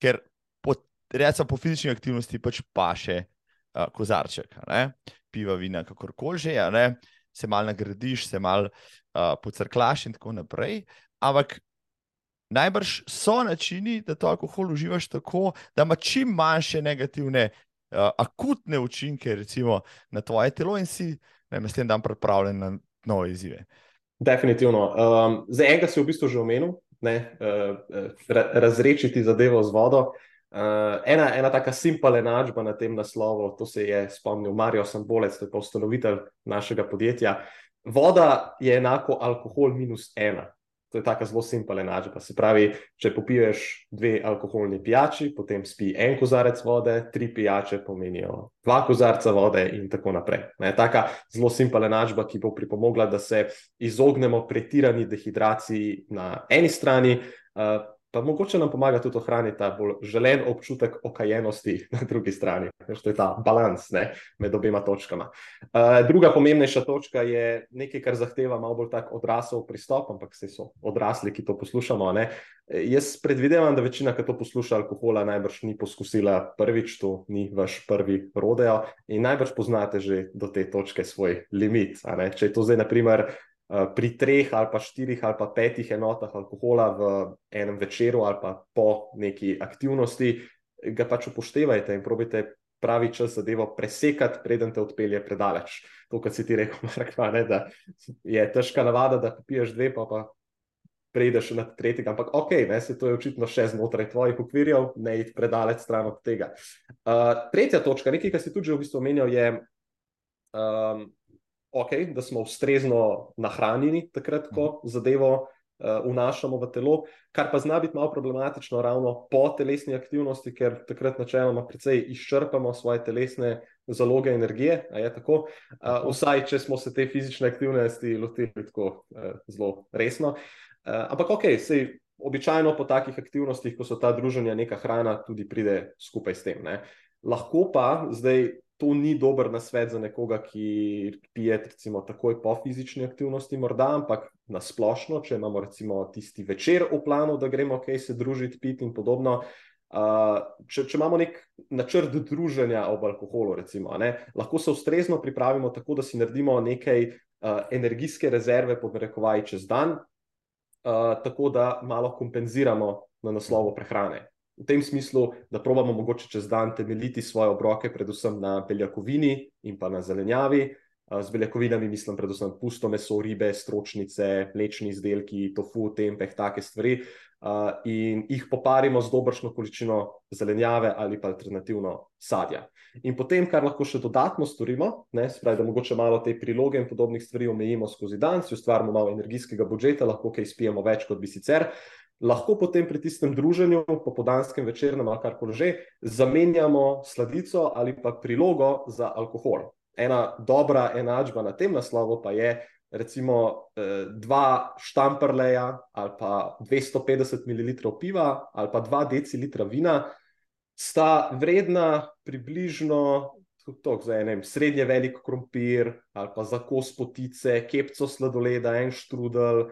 ker po, recimo, po fizični aktivnosti pač paše uh, kozarček, ne? piva, vina, kakorkoli že, ne? se mal nagradiš, se mal uh, pocrklaš in tako naprej. Ampak najbrž so načini, da to alkohol uživaš tako, da ima čim manjše negativne, uh, akutne učinke recimo, na tvoje telo in si naslednji dan pripravljen na nove izzive. Definitivno. Um, za enega si v bistvu že omenil, ne, uh, razrešiti zadevo z vodo. Uh, ena, ena taka simpla enačba na tem naslovu, to se je spomnil Marijo Sambolec, to je pa ustanovitelj našega podjetja. Voda je enako alkohol minus ena. To je tako zelo simpele enačba. Se pravi, če popiješ dve alkoholni pijači, potem spi en kozarec vode, tri pijače pomenijo dva kozarca vode, in tako naprej. Ne, taka zelo simpele enačba, ki bo pripomogla, da se izognemo pretirani dehidraciji na eni strani, uh, pa mogoče nam pomaga tudi ohraniti ta bolj želen občutek okajenosti na drugi strani. To je ta balans ne, med obema točkama. Uh, druga pomembnejša točka je nekaj, kar zahteva malo bolj tak odrasel pristop, ampak vse so odrasli, ki to poslušamo. Ne. Jaz predvidevam, da večina, ki to posluša, alkohola najbrž ni poskusila prvič, to ni vaš prvi rodeo in najbrž poznate že do te točke svoj limit. Če je to zdaj, na primer, pri treh ali pa štirih ali pa petih enotah alkohola v enem večeru ali pa po neki aktivnosti, ga pač upoštevajte in probite pravi čas zadevo presekati, preden te odpelje predaleč. To, kar si ti rekel, Mark, ne, da je težka navada, da piješ dve, pa pa preideš na tretjega, ampak ok, ne, se to je očitno še znotraj tvojih okvirjev, ne id predaleč stran od tega. Uh, tretja točka, nekaj, kar si tudi že v bistvu omenjal, je, um, okay, da smo ustrezno nahranjeni takrat, ko mhm. zadevo uh, vnašamo v telo, kar pa zna biti malo problematično ravno po telesni aktivnosti, ker takrat načeloma precej izčrpamo svoje telesne zaloge energije. Tako? Uh, vsaj, če smo se te fizične aktivnosti lotili tako uh, zelo resno. Uh, ampak, ok, sej, običajno po takih aktivnostih, ko so ta druženja, neka hrana tudi pride skupaj s tem. Ne? Lahko pa zdaj to ni dober nasvet za nekoga, ki pije, recimo, takoj po fizični aktivnosti, morda, ampak na splošno, če imamo recimo tisti večer v planu, da gremo kaj se družiti, piti in podobno. Uh, če, če imamo nek načrt druženja ob alkoholu, recimo, ne, lahko se ustrezno pripravimo tako, da si naredimo nekaj uh, energijske rezerve, podrekovaj čez dan, uh, tako da malo kompenziramo na naslovu prehrane. V tem smislu, da probamo mogoče čez dan temeljiti svoje obroke, predvsem na beljakovini in pa na zelenjavi. Z beljakovinami mislim predvsem pusto meso, ribe, stročnice, mlečni izdelki, tofu, tempeh, take stvari uh, in jih poparimo z dobršno količino zelenjave ali pa alternativno sadja. In potem, kar lahko še dodatno storimo, ne, spravi, da mogoče malo te priloge in podobnih stvari omejimo skozi dan, si ustvarimo malo energijskega budžeta, lahko kaj spijemo več, kot bi sicer. Lahko potem pri tistem druženju, popodanskem večernem ali karkoli že, zamenjamo sladico ali pa prilogo za alkohol. Ena dobra enačba na tem naslovu pa je, recimo eh, dva štamprleja ali pa 250 ml piva ali pa 2 decilitra vina, sta vredna približno tok, za enem srednje velik krompir ali pa za kos potice, kepco sladoleda, en štrudel,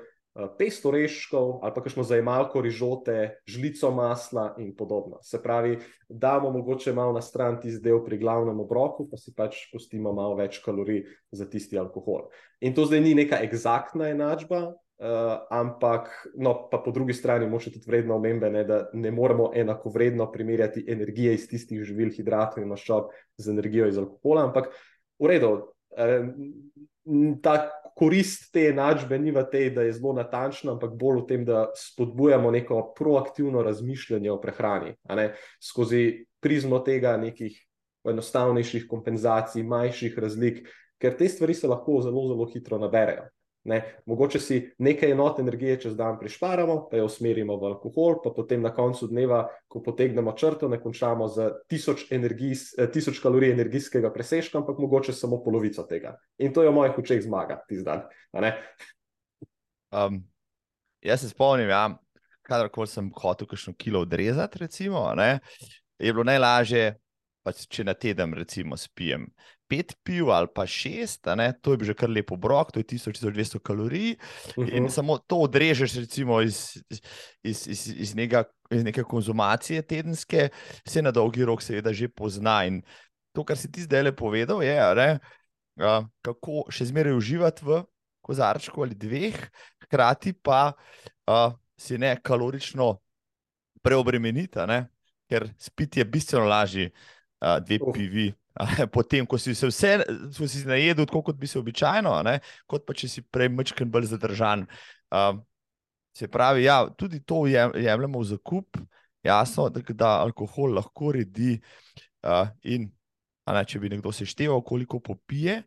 pesto reškov ali pa kakšno zajemalko rižote, žlico masla in podobno. Se pravi, damo mogoče malo na stran tisti del pri glavnem obroku, pa si pač pustimo malo več kalorij za tisti alkohol. In to zdaj ni neka eksaktna enačba, uh, ampak no, pa po drugi strani moče tudi vredno omembe, ne, da ne moremo enako vredno primerjati energije iz tistih živil, hidratov in maščob z energijo iz alkohola, ampak v redu. Uh, Ta korist te enačbe ni v tej, da je zelo natančna, ampak bolj v tem, da spodbujamo neko proaktivno razmišljanje o prehrani, skozi prizmo tega nekih enostavnejših kompenzacij, manjših razlik, ker te stvari se lahko zelo, zelo hitro naberejo. Ne, mogoče si nekaj enot energije čez dan prišparamo, pa jo usmerimo v alkohol, pa potem na koncu dneva, ko potegnemo črto, ne končamo z tisoč, energijs, eh, tisoč kalorij energijskega presežka, ampak mogoče samo polovico tega. In to je v mojih očeh zmaga, ti zdaj. Um, jaz se spomnim, ja, kadarkoli sem hotel kakšno kilo odrezati, recimo, je bilo najlažje, če na teden, recimo, spijem pet piv ali pa šest, ne, to je že kar lepo brok, to je 1200 kalorij. Uh -huh. In mhm. samo to odrežeš recimo, iz, iz, iz, iz, nega, iz neke konzumacije tedenske, se na dolgi rok seveda že pozna. In to, kar si ti zdaj le povedal, je, ne, kako še zmeraj uživati v kozarčku ali dveh, hkrati pa a, si ne kalorično preobremeniti, ker spiti je bistveno lažje. Dve pivi, potem, ko si se vse, ko si najedel, tako kot bi se običajno, ne, kot pa če si prej mečken bolj zadržan. Uh, se pravi, ja, tudi to jemljemo v zakup, jasno, da, da alkohol lahko redi. Uh, in ne, če bi nekdo sešteval, koliko popije,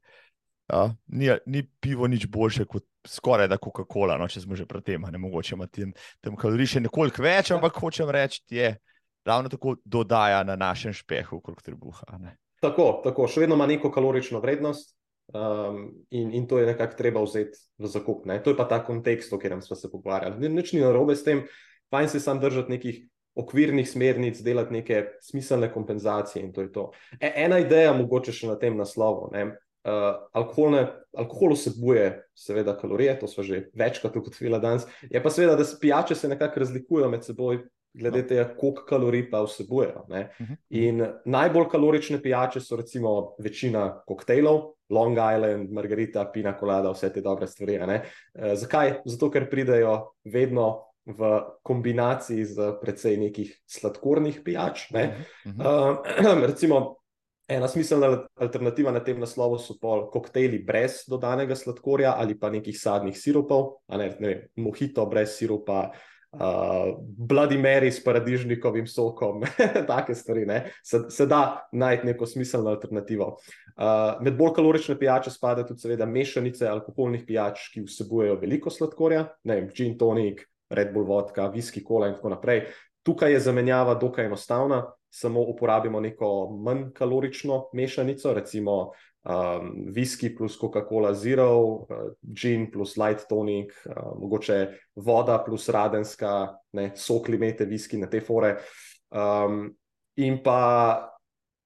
uh, ni, ni pivo nič boljše kot. Skoraj da Coca-Cola, no, če smo že pri tem, ne mogoče imeti tam kalorij še nekoliko več, ampak hočem reči, je ravno tako dodaja na našem špehu, kot trebuha. Tako, tako, še vedno ima neko kalorično vrednost um, in, in to je nekako treba vzeti v zakup. Ne? To je pa ta kontekst, o katerem smo se pogovarjali. Nič ni narobe s tem, fajn se sam držati nekih okvirnih smernic, delati neke smiselne kompenzacije in to je to. E, ena ideja, mogoče še na tem naslovu. Uh, alkoholne, alkohol vsebuje, seveda, kalorije, to smo že večkrat ugotovili danes. Je pa seveda, da pijače se nekako razlikujejo med seboj glede no. tega, koliko kalorij pa vsebujejo. Uh -huh. In najbolj kalorične pijače so recimo večina koktejlov, Long Island, Margarita, Pina Colada, vse te dobre stvari. E, zakaj? Zato, ker pridejo vedno v kombinaciji z precej nekih sladkornih pijač. Ne? Uh -huh. uh, recimo, ena smiselna alternativa na tem naslovu so pol koktejli brez dodanega sladkorja ali pa nekih sadnih sirupov, ne, ne vem, mohito brez sirupa uh, Bloody Mary s paradižnikovim sokom, take stvari. Se, se da najti neko smiselno alternativo. Uh, med bolj kalorične pijače spadajo tudi, seveda, mešanice alkoholnih pijač, ki vsebujejo veliko sladkorja, ne vem, gin tonic, Red Bull vodka, whisky, kola in tako naprej. Tukaj je zamenjava dokaj enostavna, samo uporabimo neko manj kalorično mešanico, recimo um, whisky plus Coca-Cola Zero, uh, gin plus light tonic, uh, mogoče voda plus radenska, ne, sok limete, whisky na te fore. Um, in pa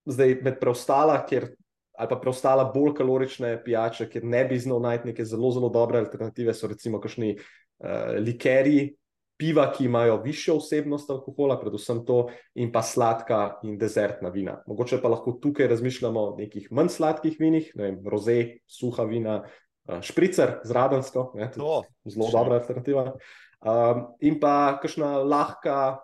zdaj med preostala, ker. Ali pa preostala bolj kalorične pijače, ker ne bi znal najti neke zelo, zelo dobre alternative, so recimo kakšni uh, likerji, piva, ki imajo višjo vsebnost alkohola, predvsem to, in pa sladka in dezertna vina. Mogoče pa lahko tukaj razmišljamo o nekih manj sladkih vinih, ne vem, roze, suha vina, uh, špricer z radensko, zelo dobra alternativa. Um, in pa kakšna lahka,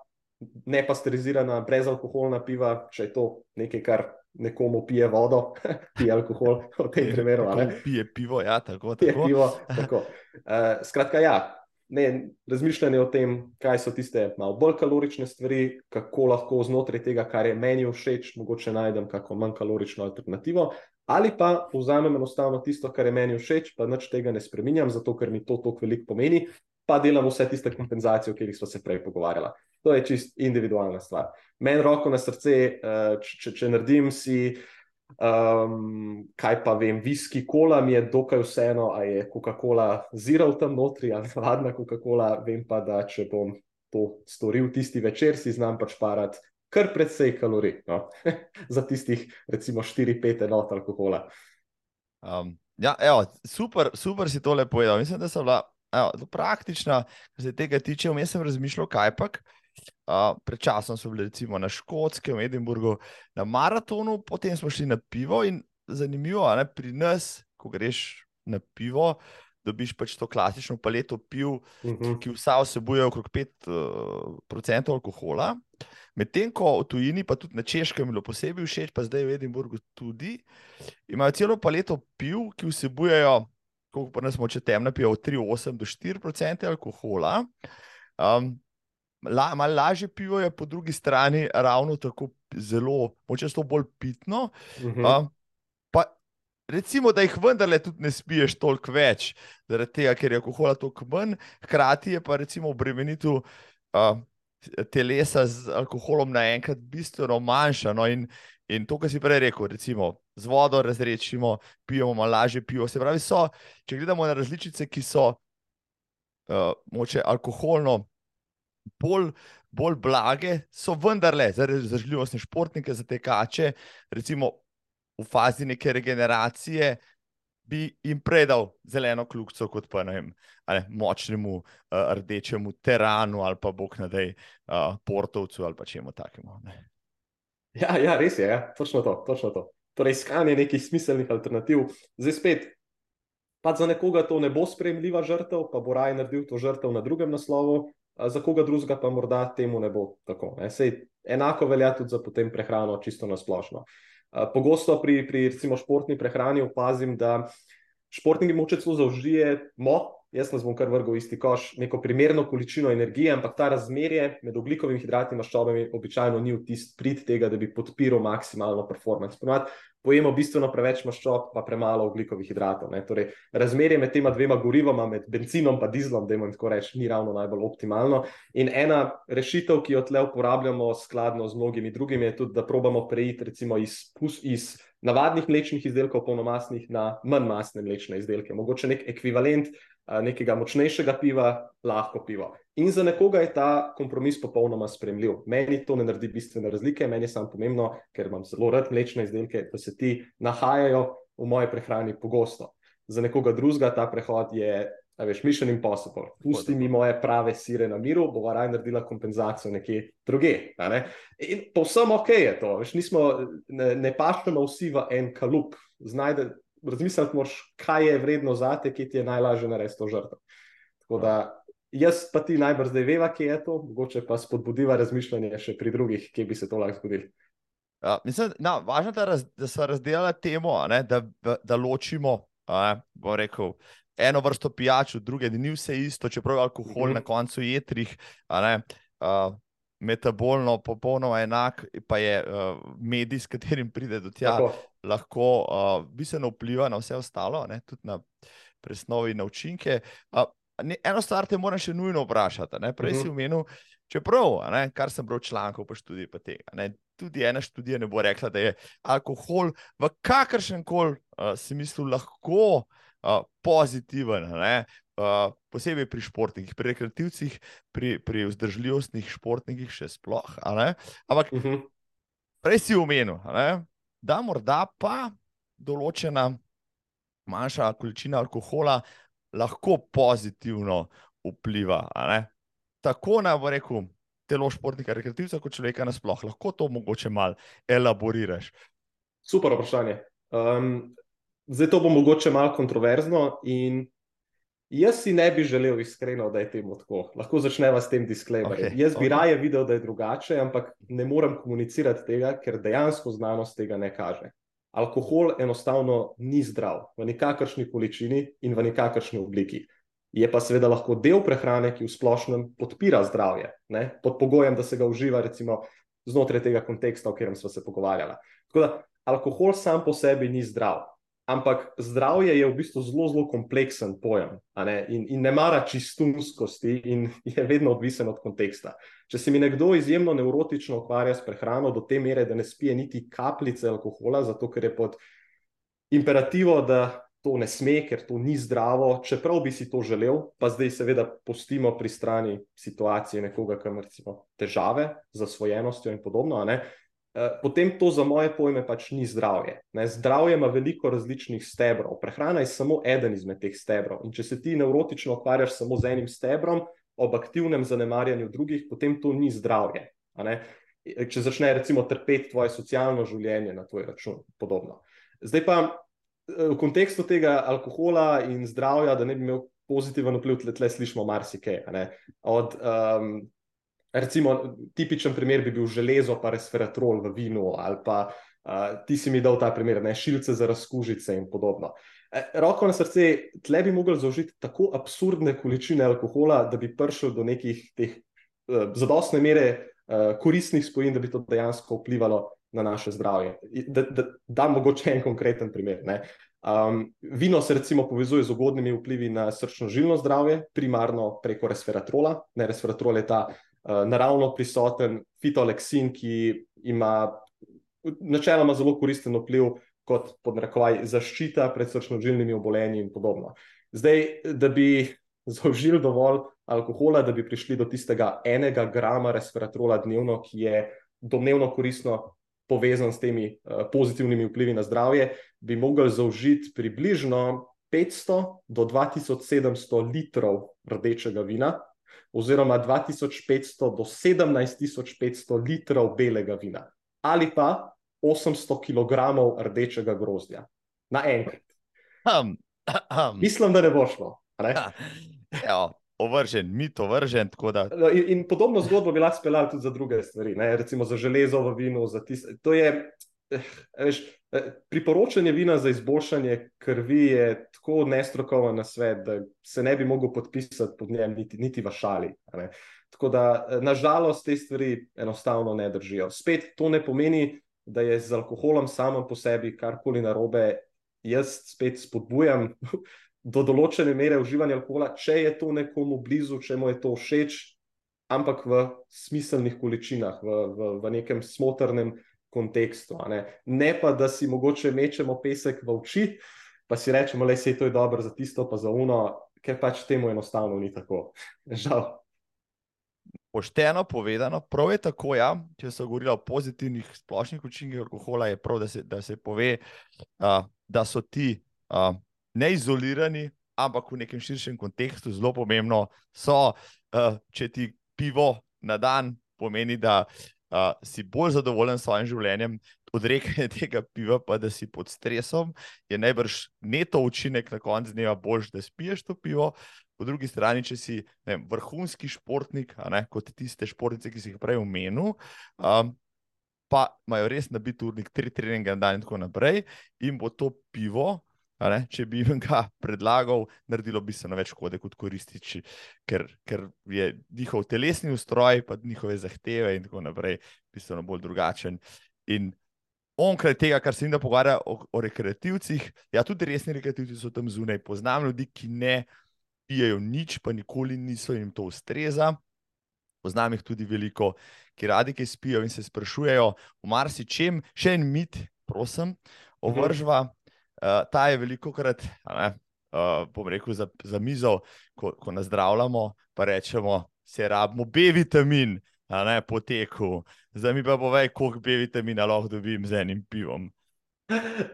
nepasterizirana, brezalkoholna piva, če je to nekaj, kar. Nekomu pije vodo, pije alkohol, v tem primeru. Pije pivo, ja, tako. tako. Pije pivo, tako. Uh, skratka, ja, ne, razmišljanje o tem, kaj so tiste malo bolj kalorične stvari, kako lahko znotraj tega, kar je meni všeč, mogoče najdem kako manj kalorično alternativo. Ali pa vzamem enostavno tisto, kar je meni všeč, pa nič tega ne spremenjam, zato ker mi to toliko veliko pomeni, pa delam vse tiste kompenzacije, o katerih smo se prej pogovarjali. To je čist individualna stvar. Meni roko na srce, eh, če, če, če naredim si. Um, kaj pa vem, viski kola mi je dokaj vseeno, ali je Coca-Cola zira v tem notri ali hladna Coca-Cola. Vem pa, da če bom to storil tisti večer, si znam pač parati kar precej kalorij. No? Za tistih, recimo, 4-5 enot alkohola. Um, ja, evo, super, super si tole povedal. Mislim, da so bila evo, praktična, kar se tega tiče. Vmes sem razmišljal, kaj pa. Uh, pred časom smo bili recimo na Škotskem, v Edinburgu, na maratonu, potem smo šli na pivo. In zanimivo je, pri nas, ko greš na pivo, dobiš pač to klasično paleto piv, uh mhm. -huh. ki vsa vsebuje okrog 5% uh, alkohola. Medtem ko v tujini, pa tudi na češkem, bilo posebej všeč, pa zdaj v Edinburgu tudi, imajo celo paleto piv, ki vsebujejo, koliko pa nas moče temna piva, od 3,8 do 4% alkohola. Um, la, malo lažje pivo je, po drugi strani, ravno tako zelo, moče to bolj pitno. Uh -huh. uh, pa recimo, da jih vendarle tudi ne spiješ toliko več, zaradi tega, ker je alkohola toliko manj, hkrati je pa recimo obremenitev. Uh, Telesa z alkoholom naenkrat bistveno manjša. No in, in to, kar si prej rekel, recimo z vodo razrečimo, pijemo malo lažje pivo. Se pravi, so, če gledamo na različice, ki so uh, moče alkoholno bolj, bolj blage, so vendarle za različne športnike, za te kače, recimo v fazi neke regeneracije, bi jim predal zeleno kljubico, kot pa ne vem, ali močnemu uh, rdečemu teranu ali pa bog nadej uh, portovcu ali pa čemu takemu. Ja, ja, res je, ja. točno to. Točno to. Torej, iskanje nekih smiselnih alternativ. Zdaj spet, pa za nekoga to ne bo sprejemljiva žrtev, pa bo raje naredil to žrtev na drugem naslovu, za koga drugega pa morda temu ne bo tako. Ne. Sej, enako velja tudi za potem prehrano, čisto na splošno. Pogosto pri, pri recimo, športni prehrani opazim, da športniki moče celo zaužijemo, jaz nas bom kar vrgel isti koš, neko primerno količino energije, ampak ta razmerje med oglikovimi hidrati in maščobami običajno ni v tist prid tega, da bi podpiral maksimalno performance. Ponovadi pojemo bistveno preveč maščob, pa premalo oglikovih hidratov. Torej, razmerje med tema dvema gorivoma, med benzinom in dizlom, da jim tako rečem, ni ravno najbolj optimalno. In ena rešitev, ki jo tle uporabljamo, skladno z mnogimi drugimi, je tudi, da probamo preiti recimo iz, iz navadnih mlečnih izdelkov, polnomasnih, na manj masne mlečne izdelke. Mogoče nek ekvivalent nekega močnejšega piva, lahko pivo. In za nekoga je ta kompromis popolnoma spremljiv. Meni to ne naredi bistvene razlike, meni je samo pomembno, ker imam zelo rad mlečne izdelke, da se ti nahajajo v moji prehrani pogosto. Za nekoga drugega ta prehod je veš, mission impossible. Pusti mi moje prave sire na miru, bova raje naredila kompenzacijo nekje druge. Ne? In povsem ok je to, veš, nismo, ne, ne pašemo vsi v en kalup. Znajde, razmisliti moraš, kaj je vredno za te, ki ti je najlažje narediti to žrtev. Tako da jaz pa ti najbrž zdaj veva, kje je to, mogoče pa spodbudiva razmišljanje še pri drugih, kje bi se to lahko zgodilo. Ja, mislim, da je važno, da, raz, da so razdelili temo, ne, da, da ločimo. Bo rekel, eno vrsto pijač, druge, da ni vse isto, čeprav je alkohol mm -hmm. na koncu jetrih, uh, metabolno popolnoma enak, pa je uh, medij, s katerim pride do tja, Tako. Lahko uh, bistveno vpliva na vse ostalo, ne, tudi na presnovi, na učinke. Uh, eno stvar te moram še nujno vprašati. Ne? Prej uh -huh. si omenil, mhm. čeprav, ne, kar sem bral člankov, pa študij pa tega. Ne? Tudi ena študija ne bo rekla, da je alkohol v kakršnem koli uh, smislu lahko uh, pozitiven. Uh, posebej pri športnikih, pri rekreativcih, pri, pri vzdržljivostnih športnikih, še sploh. Ampak uh mhm. -huh. prej si omenil, da morda pa določena manjša količina alkohola lahko pozitivno vpliva. Tako naj bo rekel telo športnika, rekreativca, kot človeka nasploh. Lahko to mogoče malo elaboriraš. Super vprašanje. Um, zdaj to bo mogoče malo kontroverzno in. Jaz si ne bi želel iskreno, da je temu tako. Lahko začneva s tem disclaimerjem. Okay, Jaz bi okay. raje videl, da je drugače, ampak ne morem komunicirati tega, ker dejansko znanost tega ne kaže alkohol enostavno ni zdrav v nekakršni količini in v nekakršni obliki. Je pa seveda lahko del prehrane, ki v splošnem podpira zdravje, ne? pod pogojem, da se ga uživa, recimo, znotraj tega konteksta, o katerem smo se pogovarjali. Tako da alkohol sam po sebi ni zdrav, Ampak zdravje je v bistvu zelo, zelo kompleksen pojem ne? In, in ne mara čistunskosti in je vedno odvisen od konteksta. Če se mi nekdo izjemno neurotično ukvarja s prehrano do te mere, da ne spije niti kapljice alkohola, zato ker je pod imperativo, da to ne sme, ker to ni zdravo, čeprav bi si to želel, pa zdaj seveda postimo pri strani situacije nekoga, ki ima težave z zasvojenostjo in podobno. Eh, potem to za moje pojme pač ni zdravje. Ne? Zdravje ima veliko različnih stebrov, prehrana je samo eden izmed teh stebrov. In če se ti neurotično ukvarjaš samo z enim stebrom, ob aktivnem zanemarjanju drugih, potem to ni zdravje. Če začne recimo trpeti tvoje socialno življenje na tvoj račun, podobno. Zdaj pa eh, v kontekstu tega alkohola in zdravja, da ne bi imel pozitiven vpliv, tle, tle slišimo marsikaj. Od um, Recimo, tipičen primer bi bil železo, pa resveratrol v vinu, ali pa uh, ti si mi dal ta primer, ne šilce za razkužice in podobno. E, roko na srce, tle bi mogli zaužiti tako absurdne količine alkohola, da bi prišel do nekih teh uh, zadostne mere uh, koristnih spojin, da bi to dejansko vplivalo na naše zdravje. Da, da, da mogoče en konkreten primer. Um, vino se recimo povezuje z ugodnimi vplivi na srčno-žilno zdravje, primarno preko resveratrola. Ne, resveratrol je ta naravno prisoten fitoleksin, ki ima načeloma zelo koristen vpliv kot podnarekovaj zaščita pred srčno-žilnimi obolenji in podobno. Zdaj, da bi zaužili dovolj alkohola, da bi prišli do tistega enega grama resveratrola dnevno, ki je domnevno koristno povezan s temi uh, pozitivnimi vplivi na zdravje, bi mogli zaužiti približno 500 do 2700 litrov rdečega vina, oziroma 2500 do 17500 litrov belega vina ali pa 800 kg rdečega grozdja na enkrat. Um, um. Mislim, da ne bo šlo. Ne? Ja, ovržen, mi to vržen. Da... No, in, in podobno zgodbo bi lahko speljali tudi za druge stvari, ne? recimo za železo v vinu. Tiste, to je, veš, Eh, priporočanje vina za izboljšanje krvi je tako nestrokoven na svet, da se ne bi mogel podpisati pod njem, niti, niti v šali. Tako da, eh, nažalost, te stvari enostavno ne držijo. Spet to ne pomeni, da je z alkoholom samem po sebi karkoli narobe. Jaz spet spodbujam do določene mere uživanja alkohola, če je to nekomu blizu, če mu je to všeč, ampak v smiselnih količinah, v, v, v nekem smotrnem kontekstu. Ne? ne pa, da si mogoče mečemo pesek v oči, pa si rečemo, da je to dobro za tisto, pa za uno, ker pač temu enostavno ni tako. Žal. Pošteno povedano, prav je tako, ja, če se govori o pozitivnih splošnih učinkih alkohola, je prav, da se, da se pove, uh, da so ti uh, neizolirani ampak v nekem širšem kontekstu zelo pomembno so, uh, če ti pivo na dan pomeni, da uh, si bolj zadovoljen s svojim življenjem, odrekanje tega piva, pa da si pod stresom, je najbrž neto učinek na koncu dneva boljši, da spiješ to pivo. Po drugi strani, če si vem, vrhunski športnik, ne, kot tiste športnice, ki si jih prej omenil, um, pa imajo res nabit urnik, tri treninge na dan in tako naprej, in bo to pivo, ne, če bi jim ga predlagal, naredilo bistveno več škode kot koristi, ker, ker je njihov telesni ustroj, pa njihove zahteve in tako naprej, bistveno bolj drugačen. In onkraj tega, kar se jim da pogovarja o, o rekreativcih, ja, tudi resni rekreativci so tam zunaj. Poznam ljudi, ki ne pijejo nič, pa nikoli niso jim to ustreza. Poznam jih tudi veliko, ki radi kaj spijo in se sprašujejo o marsičem, še en mit, prosim, ovržva. Mhm. Uh, ta je veliko krat, uh, bom rekel, za, za mizo, ko, ko nas zdravljamo, pa rečemo, se rabimo B vitamin, ne, po teku. Zdaj mi pa povej, koliko B vitamina lahko dobim z enim pivom.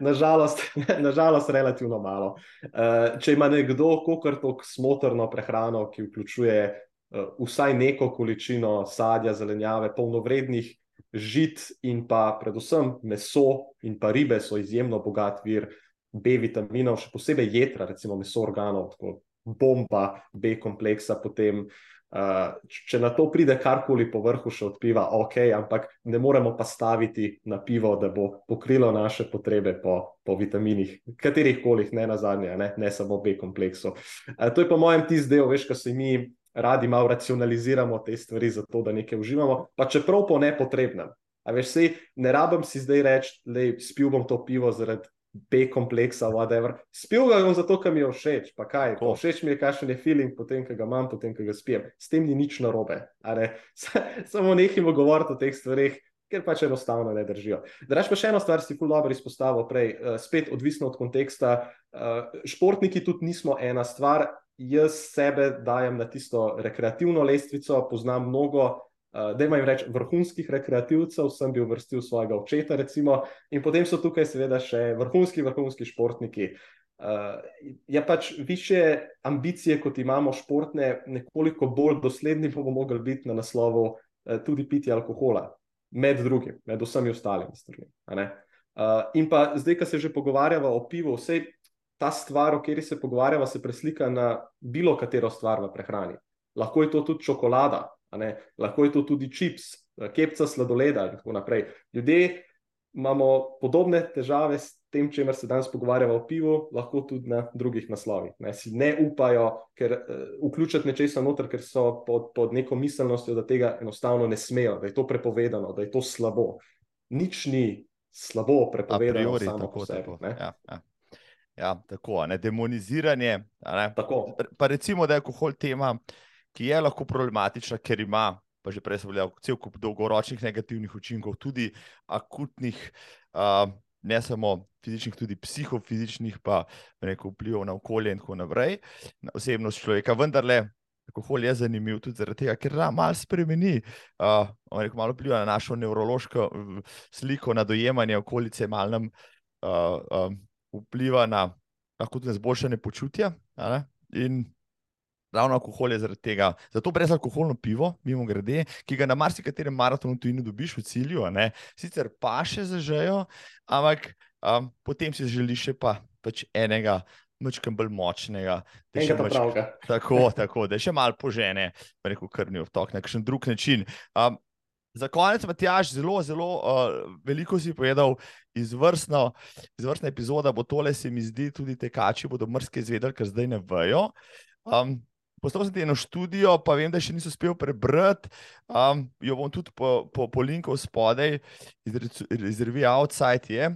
Nažalost, nažalost, relativno malo. Uh, če ima nekdo kakor tako smotrno prehrano, ki vključuje uh, vsaj neko količino sadja, zelenjave, polnovrednih žit in pa predvsem meso in pa ribe so izjemno bogat vir B vitaminov, še posebej jedra, recimo meso organov, tako bomba B kompleksa, potem uh, če na to pride karkoli po vrhu, še od piva, ok, ampak ne moremo pa staviti na pivo, da bo pokrilo naše potrebe po, po vitaminih, katerih koli, ne na zadnje, ne, ne samo B kompleksu. Uh, to je po mojem tisti del, veš, ko se mi radi malo racionaliziramo te stvari, zato da nekaj uživamo, pa čeprav po nepotrebnem. Veš, sej, ne rabim si zdaj reči, da spil bom to pivo zaradi B kompleksa, whatever. Spil ga bom zato, ker mi je všeč, pa kaj. Oh. Všeč mi je, kakšen je feeling, potem, ko ga imam, potem, ko ga spijem. S tem ni nič narobe. Samo nehimo govoriti o teh stvarih, ker pač enostavno ne držijo. Draž pa še eno stvar, si ful dobro izpostavil prej, uh, spet odvisno od konteksta. Uh, športniki tudi nismo ena stvar. Jaz sebe dajem na tisto rekreativno lestvico, poznam mnogo da imam reči, vrhunskih rekreativcev, sem bil vrstil svojega očeta, recimo, in potem so tukaj, seveda, še vrhunski, vrhunski športniki. Uh, je pač više ambicije, kot imamo športne, nekoliko bolj dosledni, pa bomo mogli biti na naslovu uh, tudi pitje alkohola, med drugim, med vsemi ostalimi stvarmi. Uh, in pa zdaj, ko se že pogovarjamo o pivu, vse ta stvar, o kateri se pogovarjamo, se preslika na bilo katero stvar v prehrani. Lahko je to tudi čokolada, lahko je to tudi čips, kepca sladoleda in tako naprej. Ljudje imamo podobne težave s tem, čemer se danes pogovarjamo o pivu, lahko tudi na drugih naslovih. Ne, si ne upajo, ker uh, vključiti nečesa noter, ker so pod, pod neko miselnostjo, da tega enostavno ne smejo, da je to prepovedano, da je to slabo. Nič ni slabo prepovedano, priori, samo tako, po sebi. Tako, ja, ja. Ja, tako, ne, demoniziranje. Ne. Tako. Pa recimo, da je alkohol tema, uh, ki je lahko problematična, ker ima, pa že prej sem povedal, cel kup dolgoročnih negativnih učinkov, tudi akutnih, uh, ne samo fizičnih, tudi psihofizičnih, pa neko vplivov na okolje in tako naprej, na osebnost človeka. Vendar le. Alkohol je zanimiv tudi zaradi tega, ker malo spremeni, uh, malo vpliva na našo nevrološko sliko, na dojemanje okolice, malo nam uh, uh, vpliva na lahko tudi na zboljšanje počutja. In ravno alkohol je zaradi tega. Zato brezalkoholno pivo, mimo grede, ki ga na marsikaterem maratonu tudi ne dobiš v cilju, ne? sicer pa še zažejo, ampak um, potem si želiš še pa, pač enega. Mečkam bolj močnega, da je še malo tako, tako, da je še malo požene, pa neko krvni vtok na kakšen drug način. Um, za konec, Matjaš, zelo, zelo uh, veliko si povedal, izvrstna, izvrstna epizoda bo tole, se mi zdi, tudi tekači bodo mrske izvedeli, ker zdaj ne vejo. Um, Poslal sem ti eno študijo, pa vem, da še nisem uspel prebrati. Um, jo bom tudi po, po, po linku spodaj iz, iz revije Outside, je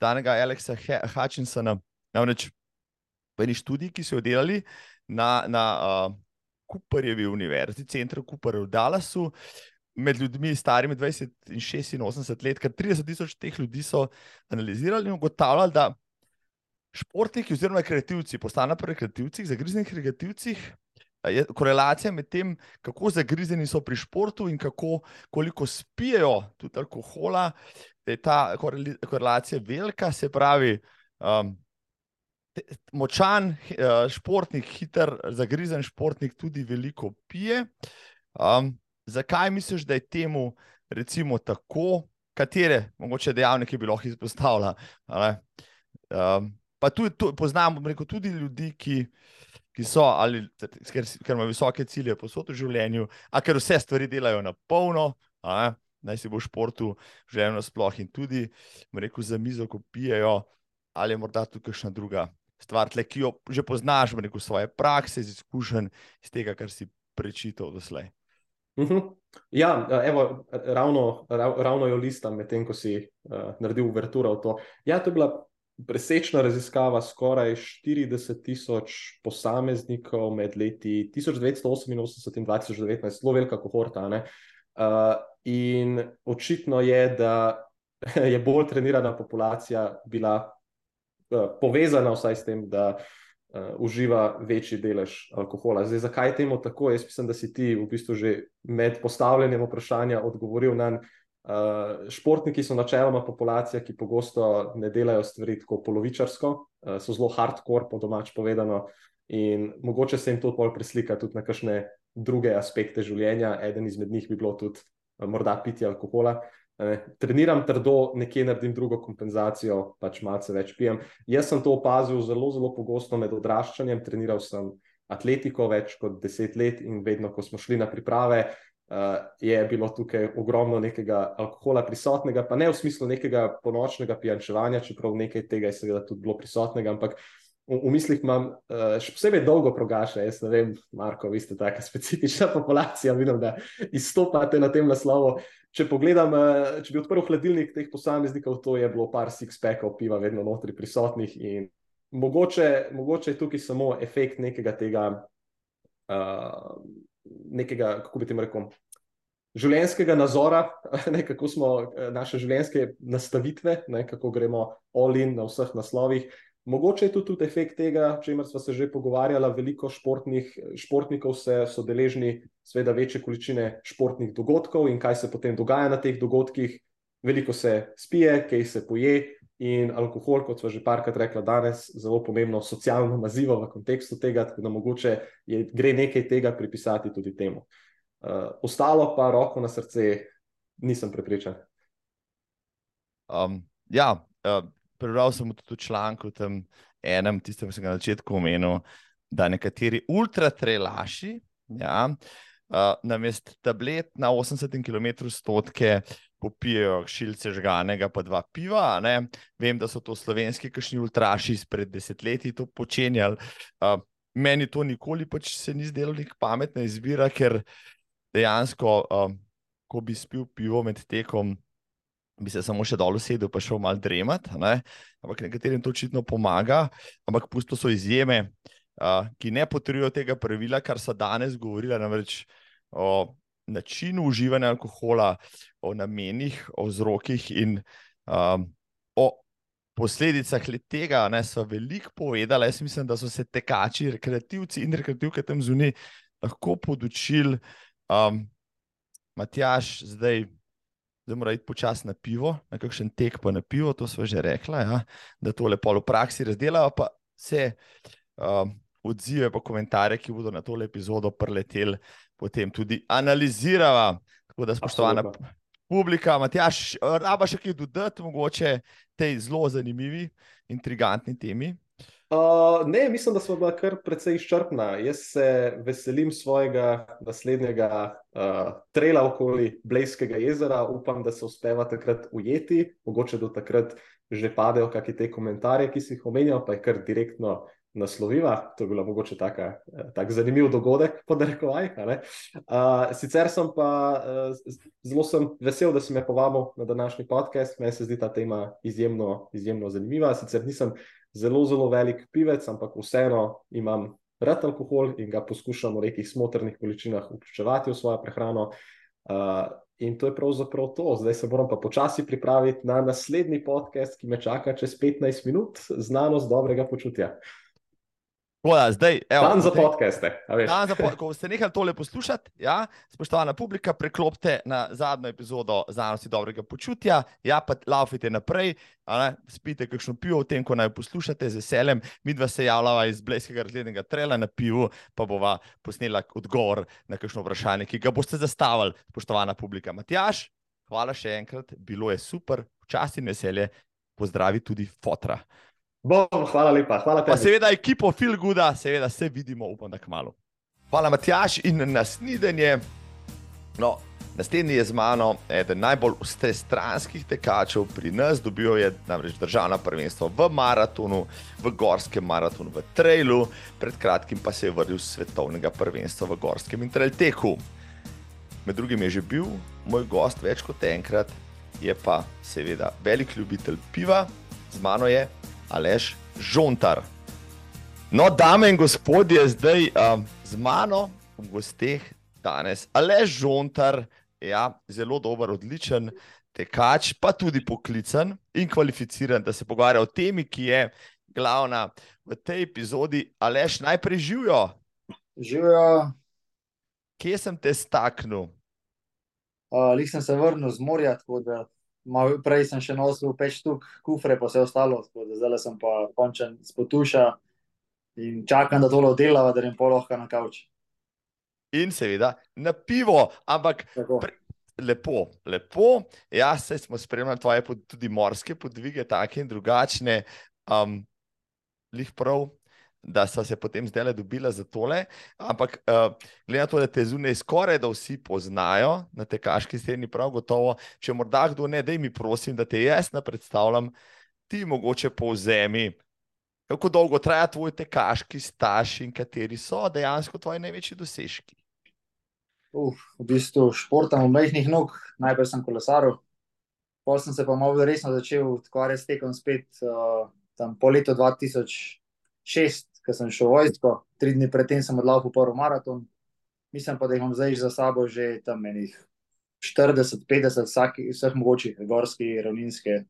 danega Alexa Hutchinsona. Namreč v eni študiji, ki so jo delali na, na uh, Cooperjevi univerzi, centru Cooper v Dallasu, med ljudmi starimi 20 in 86 let, kar 30 tisoč teh ljudi so analizirali in ugotavljali, da športniki oziroma rekreativci, postanejo pa rekreativci, zagriznjenih rekreativcih, je korelacija med tem, kako zagrizeni so pri športu in kako, koliko spijo tudi alkohola, da je ta korelacija velika, se pravi. Um, močan uh, športnik, hiter, zagrizen športnik, tudi veliko pije. Um, zakaj misliš, da je temu recimo tako, katere mogoče dejavnike bi lahko izpostavila? Um, pa tudi tu, poznam rekel, tudi ljudi, ki, ki so ali ker, ker imajo visoke cilje posod v življenju, a ker vse stvari delajo na polno. Naj si bo v športu, življenju sploh in tudi, rekel, za mizo, ko pijejo, ali je morda tukaj še druga stvar, tle, ki jo že poznaš, rekel, svoje prakse, iz izkušenj, iz tega, kar si prečital doslej. Uhum. Ja, evo, ravno, rav, ravno jo listam, medtem ko si uh, naredil uverturo v to. Ja, to je bila presečna raziskava skoraj 40 tisoč posameznikov med leti 1988 in 2019, zelo velika kohorta. Uh, in očitno je, da je bolj trenirana populacija bila uh, povezana vsaj s tem, da uh, uživa večji delež alkohola. Zdaj, zakaj je temu tako? Jaz mislim, da si ti v bistvu že med postavljanjem vprašanja odgovoril na uh, športniki, so načeloma populacija, ki pogosto ne delajo stvari tako polovičarsko, uh, so zelo hardcore, po domač povedano. In mogoče se jim to bolj preslika tudi na kakšne druge aspekte življenja. Eden izmed njih bi bilo tudi uh, morda pitje alkohola. Ne, treniram trdo, nekje naredim drugo kompenzacijo, pač malce več pijem. Jaz sem to opazil zelo, zelo pogosto med odraščanjem. Treniral sem atletiko več kot deset let in vedno, ko smo šli na priprave, uh, je bilo tukaj ogromno nekega alkohola prisotnega, pa ne v smislu nekega ponočnega pijančevanja, čeprav nekaj tega je seveda tudi bilo prisotnega, ampak v, v mislih imam uh, še posebej dolgo progaše. Jaz ne vem, Marko, vi ste taka specifična populacija, vidim, da izstopate na tem naslovu. Če pogledam, uh, če bi odprl hladilnik teh posameznikov, to je bilo par six-packov piva, vedno notri prisotnih. In mogoče, mogoče je tukaj samo efekt nekega tega, uh, nekega, kako bi temu rekel. Življenjskega nazora, ne, kako smo naše življenjske nastavitve, ne, kako gremo all-in na vseh naslovih, Mogoče je tudi efekt tega, o čemer smo se že pogovarjali, veliko športnih, športnikov se so deležni seveda večje količine športnih dogodkov in kaj se potem dogaja na teh dogodkih. Veliko se spije, kaj se poje in alkohol, kot smo že parkrat rekla danes, zelo pomembno socialno mazivo v kontekstu tega, tako da mogoče je, gre nekaj tega pripisati tudi temu. Uh, ostalo pa roko na srce nisem prepričan. Um, ja, uh, prebral sem tudi v članku, tam enem, tistem, ki sem ga na začetku omenil, da nekateri ultratrelaši, ja, uh, namest tablet na 80 km stotke. Popijajo šilce žganega, pa dva piva. Ne? Vem, da so to slovenski, kašni ultraši izpred desetletji to počenjali. Uh, meni to nikoli pač se ni zdelo nek pametna izbira, ker dejansko, uh, ko bi spil pivo med tekom, bi se samo še dol usedel, pa šel malo dremat. Ne? Ampak nekaterim to očitno pomaga, ampak pusto so izjeme, uh, ki ne potrjujejo tega pravila, kar so danes govorili, namreč o načinu uživanja alkohola, o namenih, o vzrokih in um, o posledicah tega. Ne, so veliko povedali. Jaz mislim, da so se tekači, rekreativci in rekreativke tam zunaj lahko podučili. Um, Matjaš, zdaj da mora iti počasi na pivo, na kakšen tek pa na pivo, to smo že rekli, ja, da to lepo v praksi razdelajo, pa se um, odzive, pa komentarje, ki bodo na tole epizodo preleteli, potem tudi analizirava. Tako da, spoštovana Absolutno. publika, Matjaš, raba še kaj dodati, mogoče tej zelo zanimivi, intrigantni temi. Uh, ne, mislim, da smo bila kar precej izčrpna. Jaz se veselim svojega naslednjega uh, trela okoli Blejskega jezera. Upam, da se uspeva takrat ujeti, mogoče do takrat že padejo kakšne te komentarje, ki si jih omenjal, pa je kar direktno nasloviva. To je bila mogoče taka, eh, tak zanimiv dogodek, podarekovaj. Uh, sicer sem pa uh, zelo sem vesel, da si me povabil na današnji podcast. Meni se zdi ta tema izjemno, izjemno zanimiva. Sicer nisem zelo, zelo velik pivec, ampak vseeno imam rad alkohol in ga poskušam v nekih smotrnih količinah vključevati v svojo prehrano. Uh, in to je pravzaprav to. Zdaj se moram pa počasi pripraviti na naslednji podcast, ki me čaka čez 15 minut, znanost dobrega počutja. Da, zdaj, evo, Dan za podcaste. dan za po, ko ste nehali tole poslušati, ja, spoštovana publika, preklopite na zadnjo epizodo znanosti dobrega počutja, ja, pa laufite naprej, ne, spite kakšno pivo, v tem, ko naj poslušate z veseljem. Mi dva se javljava iz Blejskega razglednega trela na pivu, pa bova posnela odgovor na kakšno vprašanje, ki ga boste zastavili, spoštovana publika. Matjaš, hvala še enkrat, bilo je super, včasih veselje, pozdravi tudi fotra. Bom, hvala lepa, hvala Pa tebi. seveda ekipo Feel Gooda, seveda se vidimo, upam, da kmalo. Hvala, Matjaš, in naslednje. No, naslednji je z mano eden najbolj vsestranskih tekačev pri nas, dobil je namreč državno prvenstvo v maratonu, v gorskem maratonu, v trailu, pred kratkim pa se je vrnil s svetovnega prvenstva v gorskem in trail teku. Med drugim je že bil moj gost več kot enkrat, je pa seveda velik ljubitelj piva, z mano je Aleš Žontar. No, dame in gospodje, zdaj um, z mano v gosteh danes Aleš Žontar, ja, zelo dober, odličen tekač, pa tudi poklican in kvalificiran, da se pogovarja o temi, ki je glavna v tej epizodi. Aleš, najprej živijo, Živijo, kje sem te staknil? uh, lih sem se vrnil z morja, tako da prej sem še nosil peč tuk, kufre, pa vse ostalo, zdaj sem pa končen s potuša in čakam, da tole oddelava, da ne pol lahko na kavč. In seveda na pivo, ampak. Pre- lepo, lepo. Ja, se smo spremljali tvoje pod, tudi morske podvige, take in drugačne. Um, lih prav, da so se potem zdaj le dobila za tole. Ampak, uh, glede na to, da te zunaj skoraj da vsi poznajo na tekaški sceni, prav gotovo, če morda kdo ne, da mi prosim, da te jaz ne predstavljam, ti mogoče povzemi. Kako dolgo traja tvoj tekaški staž in kateri so dejansko tvoji največji dosežki? Uf, v bistvu športam v mehkih nog, najprej sem kolesaril, potem sem se pa malo resno začel ukvarjati s tekom spet uh, tam po letu 2006, ko sem šel v vojsko, tri dni predtem sem odlaupil prvi maraton, mislim pa, da jih imam zdaj za sabo že tam enih 40, 50, vsaki, vseh mogočih, gorski, ravninske,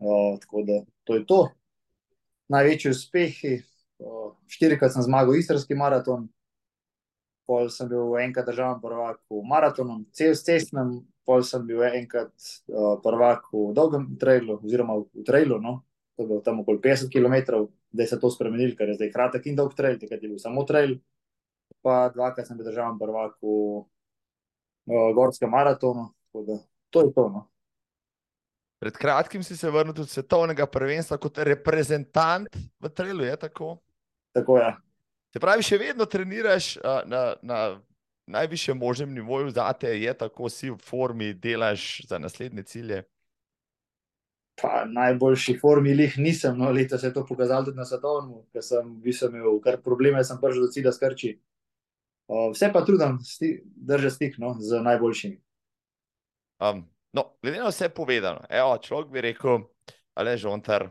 uh, tako da to je to. Največji uspehi, uh, štirikrat sem zmagal istrski maraton, pol sem bil enkrat državni prvak v maratonu, cel cestnem, pol sem bil enkrat uh, prvak v dolgem trailu, oziroma v, v trailu, no, to je bilo tam okoli 50 km, se je to spremenilo, ker je zdaj kratek in dolg trail, takrat je bil samo trail, pa dvakrat sem bil državni prvak v uh, gorskem maratonu, tako da to je to. No. Pred kratkim si se vrnil tudi svetovnega prvenstva kot reprezentant v Trelu, je tako? Tako je. Se pravi, še vedno treniraš a, na, na najvišjem možnem nivoju, zate je tako, si v formi, delaš za naslednje cilje. Pa najboljši formi jih nisem, no, letos se je to pokazalo tudi na svetovnem, ker sem, bistvu imel kar probleme, sem prišel do cilja skrči. Uh, vse pa trudim sti, držati stik no, z najboljšimi. Um, no, glede na vse povedano, evo, človek bi rekel, ali je žontar,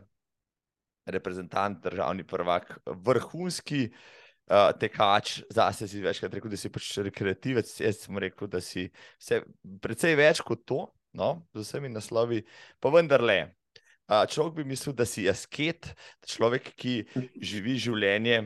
reprezentant, državni prvak, vrhunski uh, tekač, zase si večkrat rekel, da si pač rekreativec, jaz sem rekel, da si vse, precej več kot to, no, z vsemi naslovi, pa vendarle. Človek bi mislil, da si asket, človek, ki živi življenje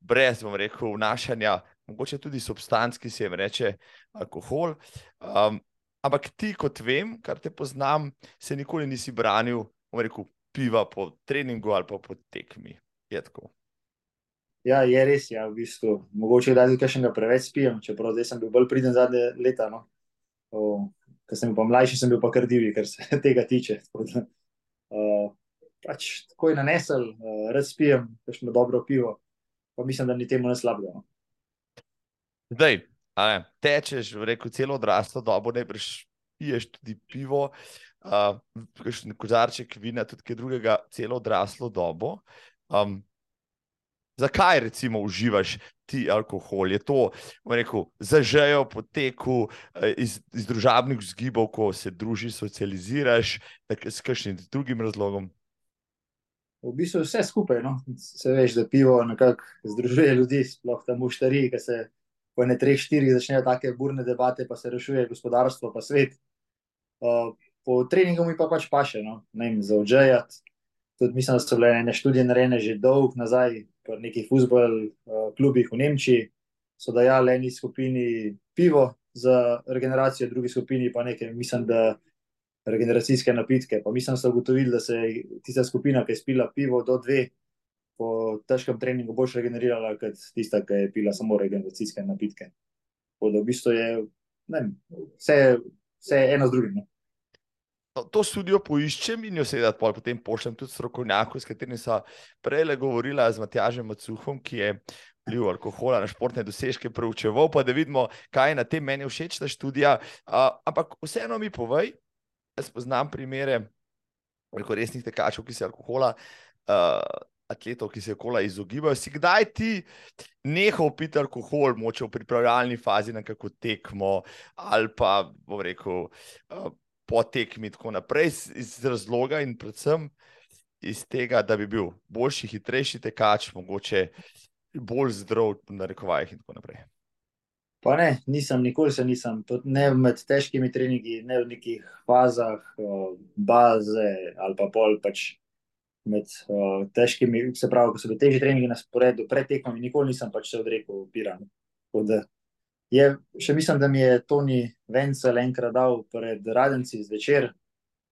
brez, bom rekel, vnašanja, mogoče tudi substanc, ki se jim reče alkohol. Um, ampak ti, kot vem, kar te poznam, se nikoli nisi branil, bom rekel, piva po treningu ali pa po tekmi. Je tako. Ja, je res, ja, v bistvu. Mogoče da tudi kakšnega preveč spijem, čeprav zdaj sem bil bolj priden zadnje leta. No. O, Ker sem pa mlajši, sem bil pa kar divji, kar se tega tiče. Tako da, uh, pač tako je nanesel, uh, rad spijem, kakšno dobro pivo, pa mislim, da ni temu ne slabega. No. Zdaj, ne, tečeš, rekel, celo odraslo dobo, najbrž piješ tudi pivo, uh, kakšen kozarček vina, tudi kaj drugega, celo odraslo dobo. Um, zakaj recimo uživaš ti alkohol? Je to, rekel, zažejo po teku, eh, iz, iz družabnih vzgibov, ko se družiš, socializiraš, tak, s kakšnim drugim razlogom? V bistvu vse skupaj. No. Se veš, da pivo nekako združuje ljudi, sploh tam v štariji, ki se po ne treh, štirih začnejo take burne debate, pa se rešuje gospodarstvo, pa svet. Uh, po treningu mi pa pač paše, no. ne vem, za odžejati. Tudi mislim, da so bile ene študije narejene že dolg nazaj, nekih futbol uh, klubih v Nemčiji, so dajali eni skupini pivo za regeneracijo, drugi skupini pa nekaj, mislim, da regeneracijske napitke. Pa mislim, da so ugotovili, da se je tista skupina, ki je spila pivo do dve, po težkem treningu boljše regenerirala, kot tista, ki je pila samo regeneracijske napitke. Tako da v bistvu je ne, vse, vse eno z drugim. Ne. No, to študijo poiščem in jo seveda potem pošljem tudi strokovnjaku, s katerim sem prej govorila z Matjažem Macuhom, ki je vpliv alkohola na športne dosežke preučeval, pa da vidimo, kaj je na tem meni všeč ta študija. Uh, ampak vseeno mi povej, jaz poznam primere resnih tekačev, ki se alkohola. Uh, Atletov, ki se kola izogibajo, si kdaj ti nehal piti alkohol, moče v pripravljalni fazi na kako tekmo, ali pa, bom rekel, uh, po tekmi in tako naprej, iz, iz razloga in predvsem iz tega, da bi bil boljši, hitrejši tekač, mogoče bolj zdrav, na rekovajih in tako naprej. Pa ne, nisem, nikoli se nisem, ne med težkimi treningi, ne v nekih fazah, baze ali pa pol pač med težkimi, se pravi, ko so bili težji treningi na sporedu, pred tekmami, nikoli nisem pač se odrekel piranju. Je, še mislim, da mi je Toni Vencel enkrat dal pred radenci zvečer,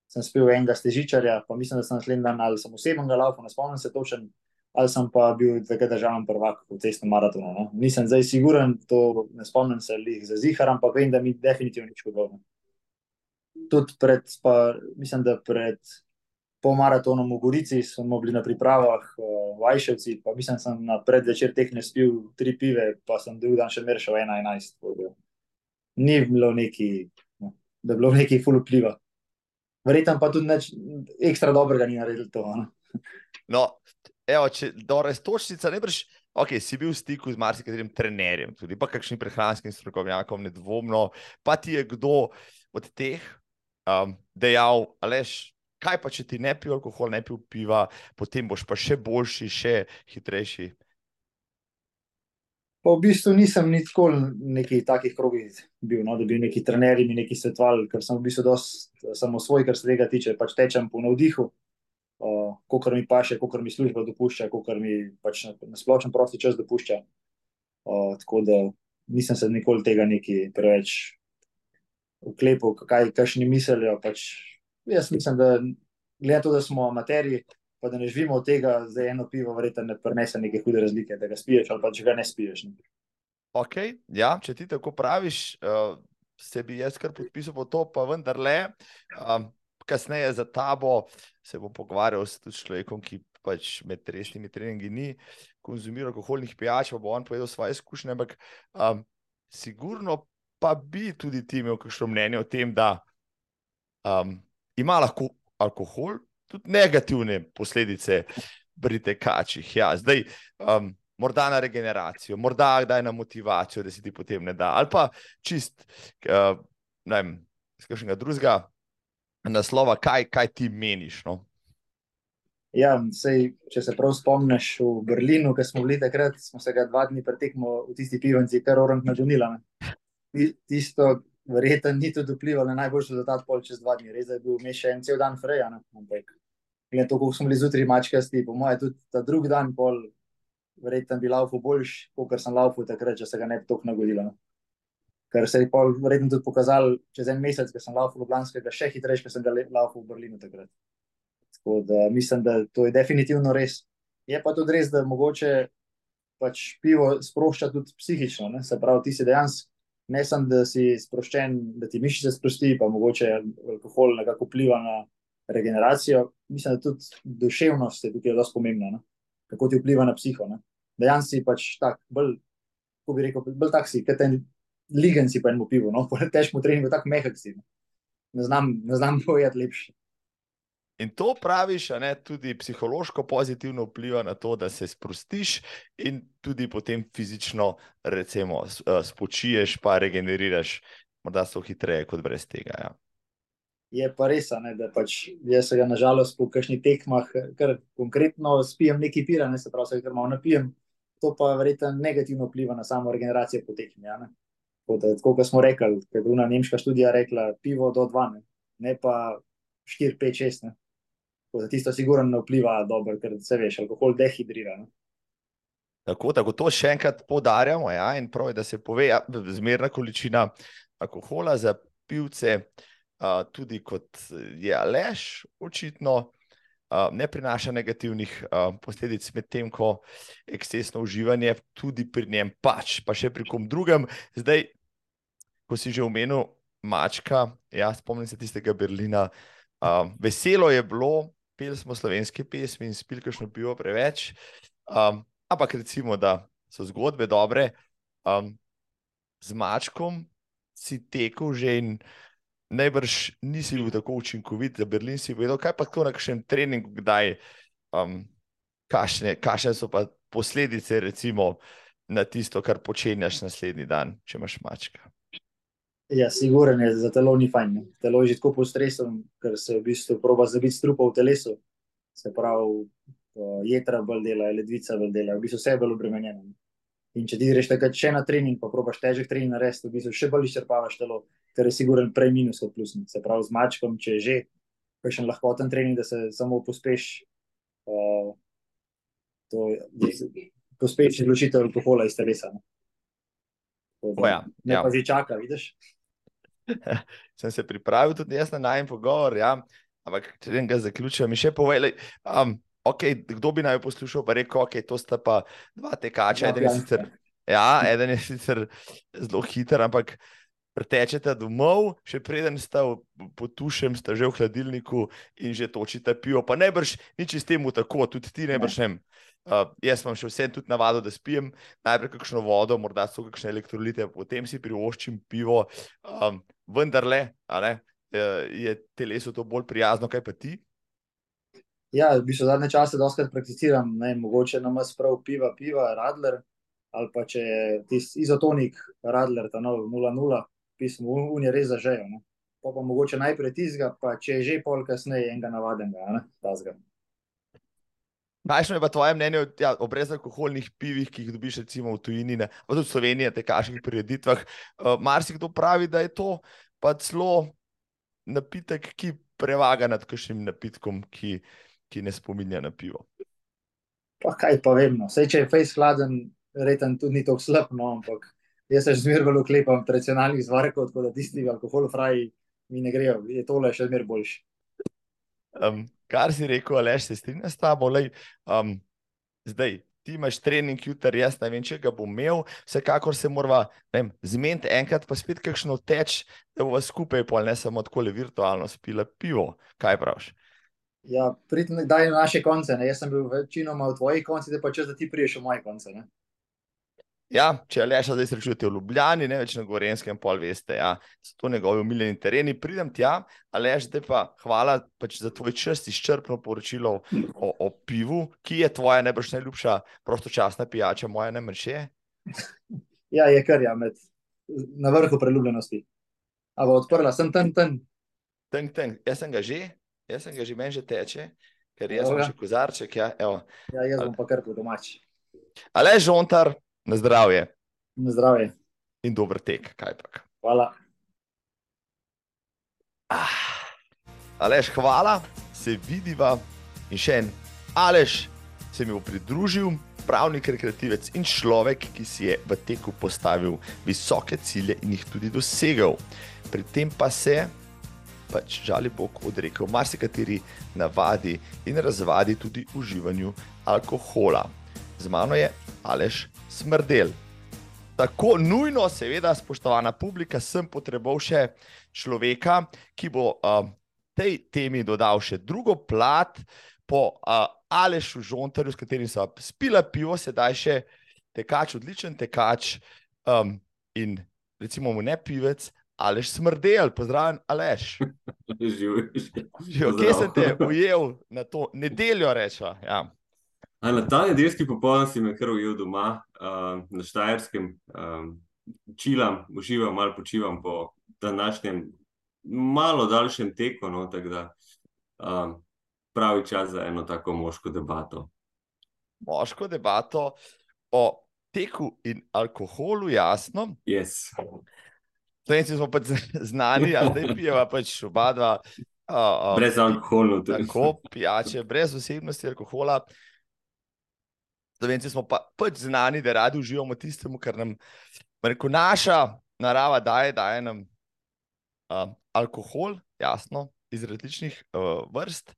sem spil enega stežičarja, pa mislim, da sem naslednji dan ali sem osebno ga laufal, ne spomnim se točen, ali sem pa bil tega državljan prvak v cestnem maratonu. No? Nisem zdaj siguren, to ne spomnim se jih za zihar, ampak vem, da mi definitivno nič podobno. Tudi pred, pa, mislim, da pred po maratonu v Gorici smo bili na pripravah v Ajševci, pa mislim, da sem na predvečer teh ne spil tri pive, pa sem drugi dan še meršal 1-11. Ni bilo neki, no, da je bilo neki full vpliva. Verjetno pa tudi neč ekstra dobrega ni naredil to. No, no evo, če do restočnica ne breš. Ok, si bil v stiku z marsikaterim trenerjem, tudi pa kakšnim prehranskim strokovnjakom, nedvomno. Pa ti je kdo od teh um, dejal, aleš, kaj pa če ti ne pije alkohol, ne pije piva, potem boš pa še boljši, še hitrejši. Pa v bistvu nisem nikoli neki takih krogih bil, no, da bi neki trenerji mi neki svetovali, ker sem v bistvu dosti samo svoj, kar se tega tiče, pač tečem po navdihu, uh, kolikor mi paše, kolikor mi služba dopušča, kolikor mi pač na splošno prosti čas dopušča. Uh, tako da nisem se nikoli tega neki preveč uklepal, kaj, kaj ni mislijo, pač jaz mislim, da glede to, da smo amaterji, pa da ne živimo od tega, da eno pivo verjetno ne prenese neke hude razlike, da ga spiješ ali pa če ga ne spiješ. Ne. Ok, ja, če ti tako praviš, uh, se bi jaz kar podpisal po to, pa vendarle, um, kasneje za tabo se bom pogovarjal s človekom, ki pač med resnimi treningi ni konzumiral alkoholnih pijač, pa bo on povedal svoje izkušnje, ampak um, sigurno pa bi tudi ti imel kakšno mnenje o tem, da um, ima lahko alkohol tudi negativne posledice pri tekačih. Ja, zdaj, um, morda na regeneracijo, morda kdaj na motivacijo, da se ti potem ne da, ali pa čist, uh, iz kakšnega drugega naslova, kaj, kaj ti meniš. No? Ja, sej, če se prav spomniš v Berlinu, ki smo bili takrat, smo se ga dva dni pretekmo v tisti pivanci, kar orang nadžunila. Tisto, verjetno ni tudi vplivalo na najboljši rezultat, pol čez dva dni. Res je bil mi še en cel dan freja. Ampak, glede to, kako smo bili zjutraj mačkasti, po mojem, tudi ta drugi dan, pol, verjetno bi laufu boljš, kot sem laufu takrat, če se ga ne bi tako nagodilo. Ker se je pol verjetno tudi pokazal čez en mesec, ko sem laufu Ljubljanskega, še hitrejši, kot sem ga laufu v Berlinu takrat. Tako da mislim, da to je definitivno res. Je pa tudi res, da mogoče pač pivo sprošča tudi psihično, ne? se pravi, ti si dejansko ne samo, da si sproščen, da ti mišice sprosti, pa mogoče alkohol nekako vpliva na regeneracijo. Mislim, da tudi duševnost je tukaj zelo pomembna, ne? kako ti vpliva na psiho. Dejansko si pač tak, bolj, kako bi rekel, bolj tak si, kot ten ligen si pa enemu pivu, no? po težkem treningu, tako mehak si. Ne, ne znam, znam povedati lepše. In to praviš, da tudi psihološko pozitivno vpliva na to, da se sprostiš in tudi potem fizično, recimo, eh, spočiješ, pa regeneriraš, morda so hitreje kot brez tega. Ja. Je pa res, ne, da pač jaz se ga nažalost po kakšnih tekmah, kar konkretno spijem neki pira, ne se pravi, ker malo napijem, to pa verjetno negativno vpliva na samo regeneracijo po tekmi. Ja, tako kot smo rekli, ker je bila nemška študija rekla, pivo do 12, ne pa 4, 5, 6. Za tisto, sigurno ne vpliva dobro, ker se veš, alkohol dehidrira. Ne? Tako, tako to še enkrat poudarjamo, ja, in prav je, da se pove, ja, zmerna količina alkohola za pivce, uh, tudi kot je Aleš, očitno uh, ne prinaša negativnih uh, posledic, medtem ko ekscesno uživanje tudi pri njem pač, pa še pri kom drugem. Zdaj, ko si že omenil mačka, ja, spomnim se tistega Berlina. Uh, veselo je bilo, peli smo slovenske pesmi in spili kakšno pivo preveč. Um, ampak recimo, da so zgodbe dobre. Um, z mačkom si tekel že in najbrž nisi bil tako učinkovit, da Berlin si vedel, kaj pa to na kakšnem treningu, kdaj, um, kašne, kašne so pa posledice, recimo, na tisto, kar počenjaš naslednji dan, če imaš mačka. Ja, siguren je, za telo ni fajn. Ne. Telo je že tako pod stresom, ker se v bistvu proba zabiti strupa v telesu. Se pravi, jedra bolj dela, ledvica bolj dela, v bistvu vse je bolj obremenjeno. In če ti greš takrat še na trening, pa probaš težek trening narediti, v bistvu še bolj izčrpavaš telo, ker je siguren prej minus kot plus. Se pravi, z mačkom, če je že kakšen lahkoten trening, da se samo pospeš, uh, to je pospeš izločitev alkohola iz telesa. Ne, ja, ne ja. pa že čaka, vidiš? Sem se pripravil tudi jaz na najem pogovor, ja. ampak če ga zaključujem, mi še povej, um, okay, kdo bi naj poslušal, pa rekel, okay, to sta pa dva tekača. Eden je sicer, ja, eden je sicer zelo hiter, ampak pretečete domov, še preden sta potušem, sta že v hladilniku in že točite pivo. Pa ne brž nič s tem tako, tudi ti ne brž. Uh, jaz sem še vsem tudi navadil, da spijem najprej kakšno vodo, morda so kakšne elektrolite, potem si privoščim pivo. Um, vendar le, je telesu to bolj prijazno, kaj pa ti? Ja, v bistvu zadnje čase doskrat prakticiram, ne, mogoče nam sprav piva, piva, radler, ali pa če je tisti izotonik radler, ta nov 0-0, pismo, un je res zažejo. Ne. Pa pa mogoče najprej tizga, pa če je že pol kasneje enega navadenega, ne, tazga. Najšno je pa tvoje mnenje ja, o brezalkoholnih pivih, ki jih dobiš recimo v tujini, ne, pa tudi v Sloveniji, te kašnih prireditvah. Uh, Marsikdo pravi, da je to pa celo napitek, ki prevaga nad kakšnim napitkom, ki ki ne spominja na pivo. Pa kaj pa vem, no. Sej, če je fejs hladen, reten tudi ni tako slab, no, ampak jaz se zmer bolj uklepam tradicionalnih zvarkov, tako da tisti alkohol fraji mi ne grejo, je tole še zmer boljši. Um, kar si rekel, Aleš, se strinja s tabo, lej, um, zdaj, ti imaš trening jutri, jaz ne vem, če ga bom imel, vsekakor se morava zmeniti enkrat, pa spet kakšno teč, da bova skupaj, pol ne samo tako le virtualno spila pivo, kaj praviš? Ja, pridite kdaj na naše konce. Ne? Jaz sem bil večinoma v tvojih koncih, da pa čez da ti priješ v moje konce. Ne? Ja, če le še zdaj srečujete v Ljubljani, ne več na Gorenskem, pol veste, ja, so to njegovi umiljeni tereni. Pridem tja, ali zdaj pa hvala pač za tvoj čas, izčrpno poročilo o, o pivu, ki je tvoja najbrž najljubša prostočasna pijača, moja ne mrše. Ja, je kar ja, med, na vrhu preljubljenosti. Ampak odprla sem ten, ten. Ten, ten, jaz sem ga že, Jaz sem ga že meni že teče, ker jaz sem še kozarček. Ja, ja jaz bom pa kar po domač. Ale žontar, na zdravje. Na zdravje. In dober tek, kaj pa. Hvala. Ah. Alež, hvala, se vidiva in še en Alež se mi bo pridružil, pravnik, rekreativec in človek, ki si je v teku postavil visoke cilje in jih tudi dosegel. Pri tem pa se pač žali Bog odrekel marsikateri navadi in razvadi tudi uživanju alkohola. Z mano je Aleš Smrdel. Tako nujno, seveda, spoštovana publika, sem potreboval še človeka, ki bo uh, tej temi dodal še drugo plat, po uh, Alešu Žontarju, s katerim sem spila pivo, sedaj še tekač, odličen tekač um, in recimo mu ne pivec, Aleš smrdel, pozdravljen, Aleš. Živiš. Kje sem te ujel na to nedeljo, rečva? Ja. A, na ta nedeljski popoldan si me kar ujel doma, uh, na Štajerskem, um, čilam, uživam, malo počivam po današnjem malo daljšem teku, no, tako da um, pravi čas za eno tako moško debato. Moško debato o teku in alkoholu, jasno. Yes. Slovenci smo pač znani, da zdaj pijeva pač oba dva. Uh, brez alkohola. Tako, pijače, brez osebnosti alkohola. Slovenci smo pa pač znani, da radi uživamo tistemu, kar nam rekel, naša narava daje, daje nam uh, alkohol, jasno, iz različnih uh, vrst.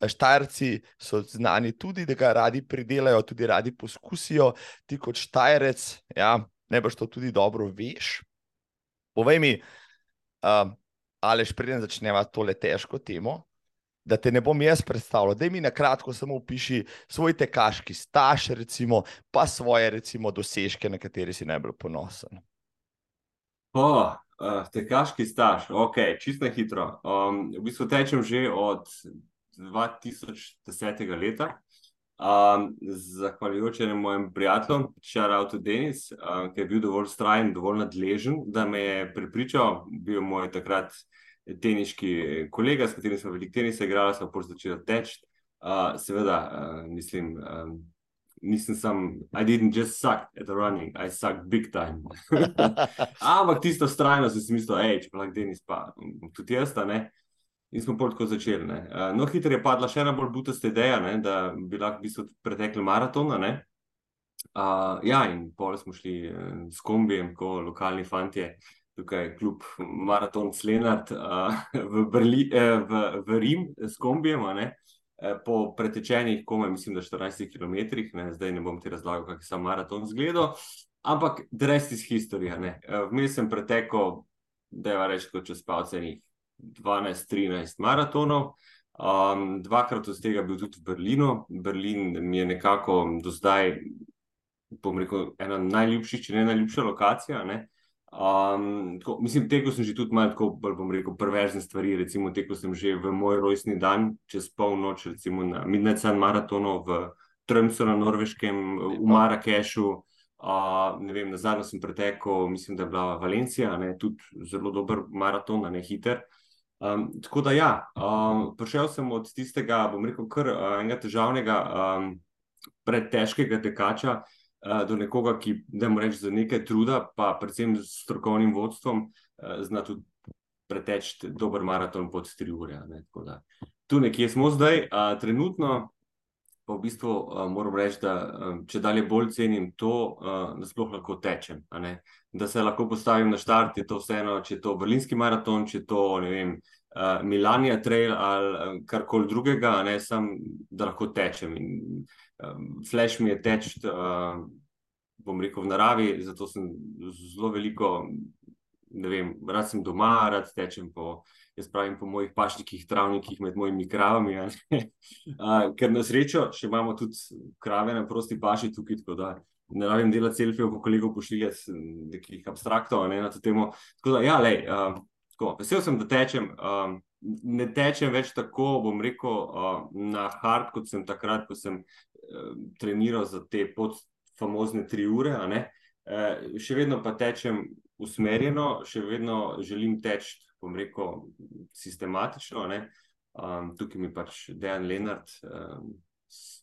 Štajerci so znani tudi, da ga radi pridelajo, tudi radi poskusijo. Ti kot štajerec, ja, ne boš to tudi dobro veš. Povej mi, uh, ali špreden začneva tole težko temo, da te ne bom jaz predstavljal. Da mi na kratko samo opiši svoj tekaški staž, recimo, pa svoje recimo, dosežke, na katere si najbolj ponosen. Po, uh, tekaški staž, ok, čisto hitro. Um, v bistvu tečem že od 2010. leta. Um, zahvaljujoč enemu mojemu prijatelju, Šarautu Denis, um, ki je bil dovolj strajen, dovolj nadležen, da me je pripričal, bil moj takrat teniški kolega, s katerim smo veliko tenisa igrali, smo pa začeli teči. Uh, seveda, uh, mislim, um, nisem sam, I didn't just suck at the running, I suck big time. Ampak tisto strajno sem si mislil, hej, če pa lahko Denis, pa tudi jaz, ne. In smo tako začeli. Uh, no, hitro je padla še ena bolj butasta ideja, ne, da bi lahko v bistvu pretekli maraton. Uh, ja, in pol smo šli uh, s kombijem, kot lokalni fanti, tukaj kljub Maraton Slenart uh, v, Berli, uh, v, v Rim s kombijem, uh, po pretečenih, komaj mislim, da 14 km, ne, zdaj ne bom ti razlagal, kako je sam maraton zgledal, ampak rest iz historije. Uh, Vmes sem pretekel, da je reč, kot čez palcenih 12-13 maratonov. Um, dvakrat od tega bil tudi v Berlinu. Berlin mi je nekako do zdaj, bom rekel, ena najljubših, če ne najljubša lokacija. Ne? Um, tako, mislim, tekel sem že tudi malo, tako, bom rekel, perverzne stvari. Recimo, tekel sem že v moj rojstni dan, čez polnoč, recimo na Midnight Sun maratonu v Trmsu na Norveškem, v Marrakešu. Uh, ne vem, na zadnjo sem pretekel, mislim, da je bila Valencija, ne, tudi zelo dober maraton, ne hiter. Um, tako da, ja, um, prišel sem od tistega, bom rekel, kar uh, enega težavnega, um, predtežkega tekača, do nekoga, ki da mu reči za nekaj truda, pa predvsem s strokovnim vodstvom, zna tudi preteči dober maraton pod tri ure. Ne, tu nekje smo zdaj, a, trenutno. Pa v bistvu uh, moram reči, da um, če dalje bolj cenim to, uh, da sploh lahko tečem. Da se lahko postavim na štart, je to vseeno, če je to Berlinski maraton, če je to vem, uh, Milanja Trail ali uh, karkoli drugega, ne samo da lahko tečem. In, um, flash mi je teč, uh, bom rekel, v naravi, zato sem zelo veliko, ne vem, rad sem doma, rad tečem po, jaz pravim, po mojih pašnikih, travnikih med mojimi kravami. uh, ker na srečo še imamo tudi krave na prosti paši tukaj, tako da. Ne rabim delati selfijev, ko kolego pošiljati nekih abstraktov ne, na to temo. Tako da, ja, uh, tako, vesel sem, da tečem. Um, ne tečem več tako, bom rekel, uh, na hard, kot sem takrat, ko sem Eh, treniral za te podfamozne tri ure, uh, še vedno pa tečem usmerjeno, še vedno želim teči, bom rekel, sistematično. Um, tukaj mi pač Dejan Lenart um,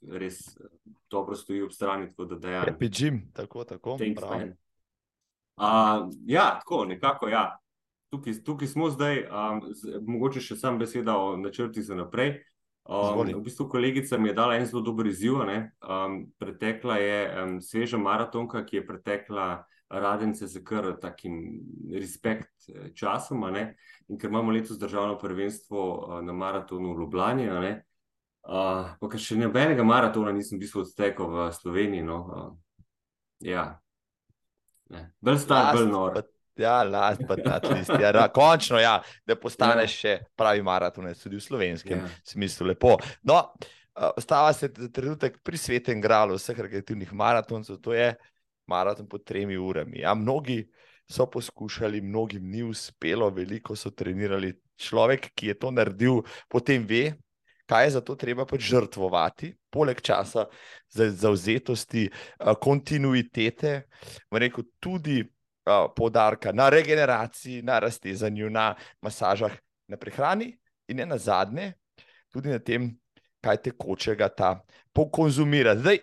res dobro stoji ob strani. Tako da Dejan. Happy Jim, tako, tako. Uh, ja, tako, nekako, ja. Tukaj, tukaj smo zdaj, um, z, mogoče še sam beseda o načrti za naprej. Um, v bistvu kolegica mi je dala en zelo dober izziv. Um, pretekla je um, sveža maratonka, ki je pretekla radence z kar takim respekt eh, časom. In ker imamo letos državno prvenstvo uh, na maratonu v Ljubljani, uh, pa še nobenega maratona nisem v bistvu odstekel v Sloveniji. No, uh, ja. Bolj star, bolj nor. But... Ja, last but not least. Ja, da, končno, ja, da postaneš ja. še pravi maratonec, tudi v slovenskem ja. smislu. Lepo. No, ostava se za trenutek pri svetem gralu vseh rekreativnih maratoncev, to je maraton pod tremi urami. Ja, mnogi so poskušali, mnogim ni uspelo, veliko so trenirali. Človek, ki je to naredil, potem ve, kaj je za to treba pač žrtvovati, poleg časa, zauzetosti, kontinuitete, rekel tudi uh, poudarka na regeneraciji, na raztezanju, na masažah, na prehrani in na zadnje, tudi na tem, kaj tekočega ta pokonzumira. Zdaj,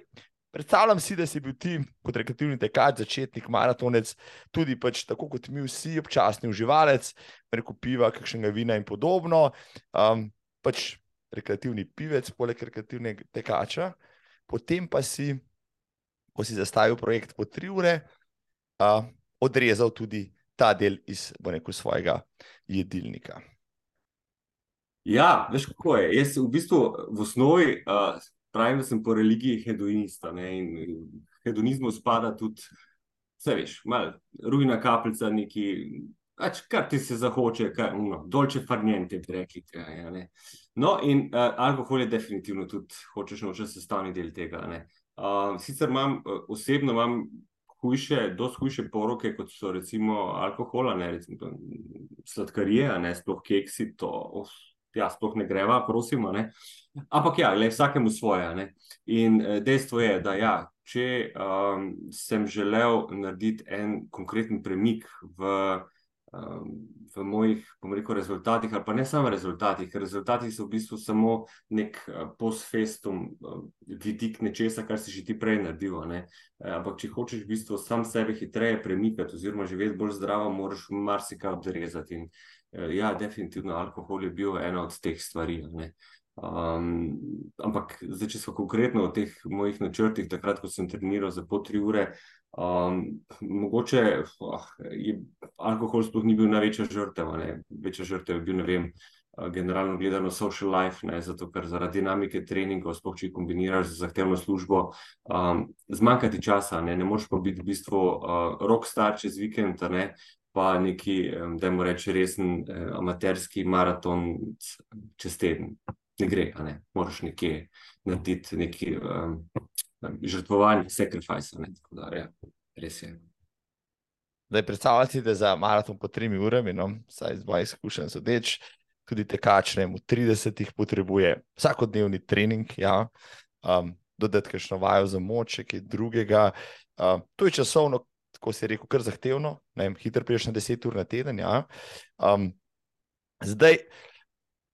predstavljam si, da si bil ti kot rekreativni tekač, začetnik, maratonec, tudi pač tako kot mi vsi, občasni uživalec, preko piva, kakšnega vina in podobno. Um, pač rekreativni pivec, poleg rekreativnega tekača, potem pa si ko si zastavil projekt po tri ure, uh, odrezal tudi ta del iz rekel, svojega jedilnika. Ja, veš kako je. Jaz v bistvu v osnovi uh, pravim, da sem po religiji hedonista. Ne? In hedonizmu spada tudi, vse veš, malo rujna kapljica, neki. Pač, kar ti se zahoče, kar no, dolče farnjente, bi rekli. Ja, no, in uh, alkohol je definitivno tudi, hočeš noče sestavni del tega. Uh, sicer imam, osebno imam hujše, dosti hujše poroke, kot so recimo alkohola, ne recimo sladkarije, ne sploh keksi, to oh, ja, sploh ne greva, prosimo. Ne? Ampak ja, le vsakemu svoje. Ne? In eh, dejstvo je, da ja, če um, sem želel narediti en konkreten premik v v mojih, bom rekel, rezultatih, ali pa ne samo rezultatih, ker rezultati so v bistvu samo nek uh, post-festum, uh, vidik nečesa, kar si že ti prej naredil. Uh, ampak, če hočeš v bistvu sam sebe hitreje premikati, oziroma živeti bolj zdravo, moraš marsikaj odrezati. In uh, ja, definitivno alkohol je bil ena od teh stvari. Um, ampak, zdaj, če smo konkretno o teh mojih načrtih, takrat, ko sem treniral za po tri ure, Um, mogoče oh, je alkohol sploh ni bil največja žrtev. Ne? Večja žrtev je bil, ne vem, generalno gledano, social life, ne? zato ker zaradi dinamike treningov, sploh če kombiniraš z zahtevno službo, um, zmanjkati časa, ne, ne moreš pa biti v bistvu uh, rockstar čez vikend, pa neki, da moramo reči, resen uh, amaterski maraton čez teden. Ne gre, ne? moraš nekje narediti neki. Um, žrtvovanje, sacrifice. Ja, res je. Da je predstavljati, da za maraton po tremi urami, no, saj z mojih izkušenj sodeč, tudi tekač ne v 30-ih potrebuje vsakodnevni trening, ja, um, dodati kakšno vajo za moč, kaj drugega. Uh, to je časovno, tako se je rekel, kar zahtevno, ne vem, hitro priješ na 10 ur na teden. Ja. Um, zdaj,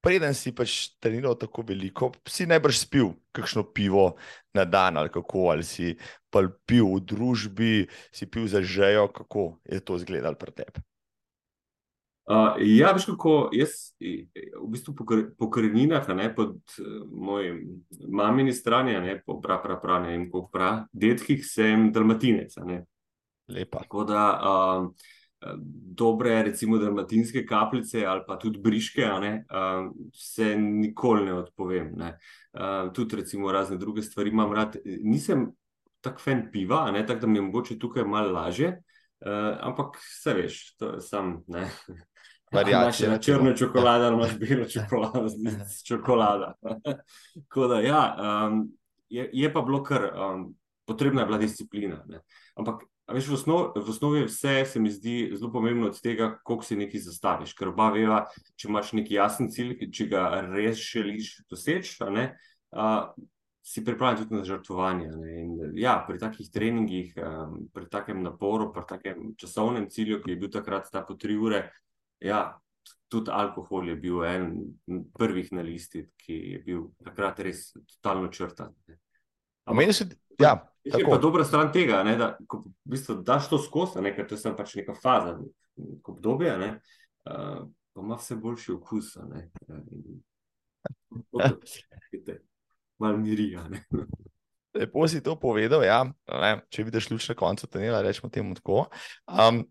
preden si pač treniral tako veliko, si najbrž spil kakšno pivo na dan ali kako, ali si pa pil v družbi, si pil za žejo, kako je to izgledalo pri tebi. Uh, ja, veš kako, jaz v bistvu po koreninah, ne pod uh, mojim mamini strani, ne po prav, prav, prav, ne vem, kako prav, detkih sem dalmatinec. Lepa. Tako da. Uh, dobre, recimo, dermatinske kapljice ali pa tudi briške, ne, uh, se nikoli ne odpovem. Ne. Uh, tudi, recimo, razne druge stvari imam rad. Nisem tak fan piva, tako da mi je mogoče tukaj malo lažje, uh, ampak vse veš, to je sam. Variacija. Na črno čokolado, ali imaš belo čokolado, z čokolado. da, ja, um, je, je pa bilo kar, um, potrebna je bila disciplina. Ne. Ampak Veš, v, osnov, v osnovi vse se mi zdi zelo pomembno od tega, koliko si nekaj zastaviš. Ker oba veva, če imaš neki jasen cilj, če ga res želiš doseči, si pripravljen tudi na žrtvovanje. In, ja, pri takih treningih, um, pri takem naporu, pri takem časovnem cilju, ki je bil takrat ta po tri ure, ja, tudi alkohol je bil en prvih na listi, ki je bil takrat res totalno črtan. Ampak, ja, Je pa dobra stran tega, ne, da ko v bistvu daš to skozi, ker to je pač neka faza, neko obdobje, ne, uh, pa ima vse boljši okus. Malo mirija. Lepo si to povedal. Ja. Ne, če vidiš luč na koncu tunela, rečemo temu tako. Um,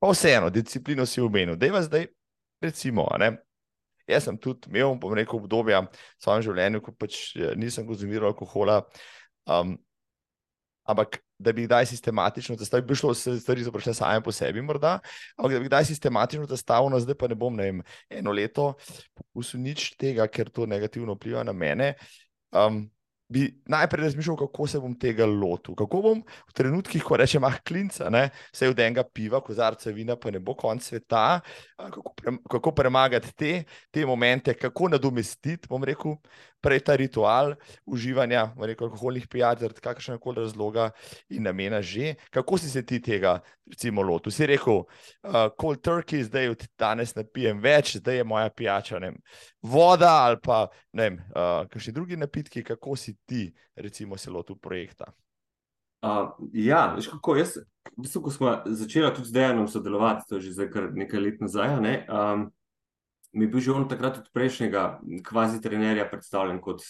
pa vseeno, disciplino si umenil. Da je zdaj, recimo, ne, jaz sem tudi imel, bom rekel, obdobja v svojem življenju, ko pač eh, nisem konzumiral alkohola. Um, ampak da bi kdaj sistematično, da bi šlo vse stvari, so prišle same po sebi, morda, ampak da bi kdaj sistematično zastavil, no zdaj pa ne bom, ne vem, eno leto, pokusil nič tega, ker to negativno vpliva na mene. Um, bi najprej razmišljal, kako se bom tega lotil. Kako bom v trenutkih, ko rečem, ah, klinca, ne, se od enega piva, kozarca vina, pa ne bo konc sveta, kako, pre, kako premagati te, te momente, kako nadomestiti, bom rekel, prej ta ritual uživanja, bom rekel, alkoholnih pijač, zaradi kakršnega koli razloga in namena že. Kako si se ti tega, recimo, lotil? Si rekel, uh, cold turkey, zdaj od danes ne pijem več, zdaj je moja pijača, ne vem, voda ali pa, ne vem, uh, kakšni drugi napitki, kako si ti, recimo, se lotil projekta? Uh, ja, veš kako jaz, v bistvu, ko smo začeli tudi z Dejanom sodelovati, to je že kar nekaj let nazaj, ne, um, mi je bil že on takrat od prejšnjega kvazi trenerja predstavljen kot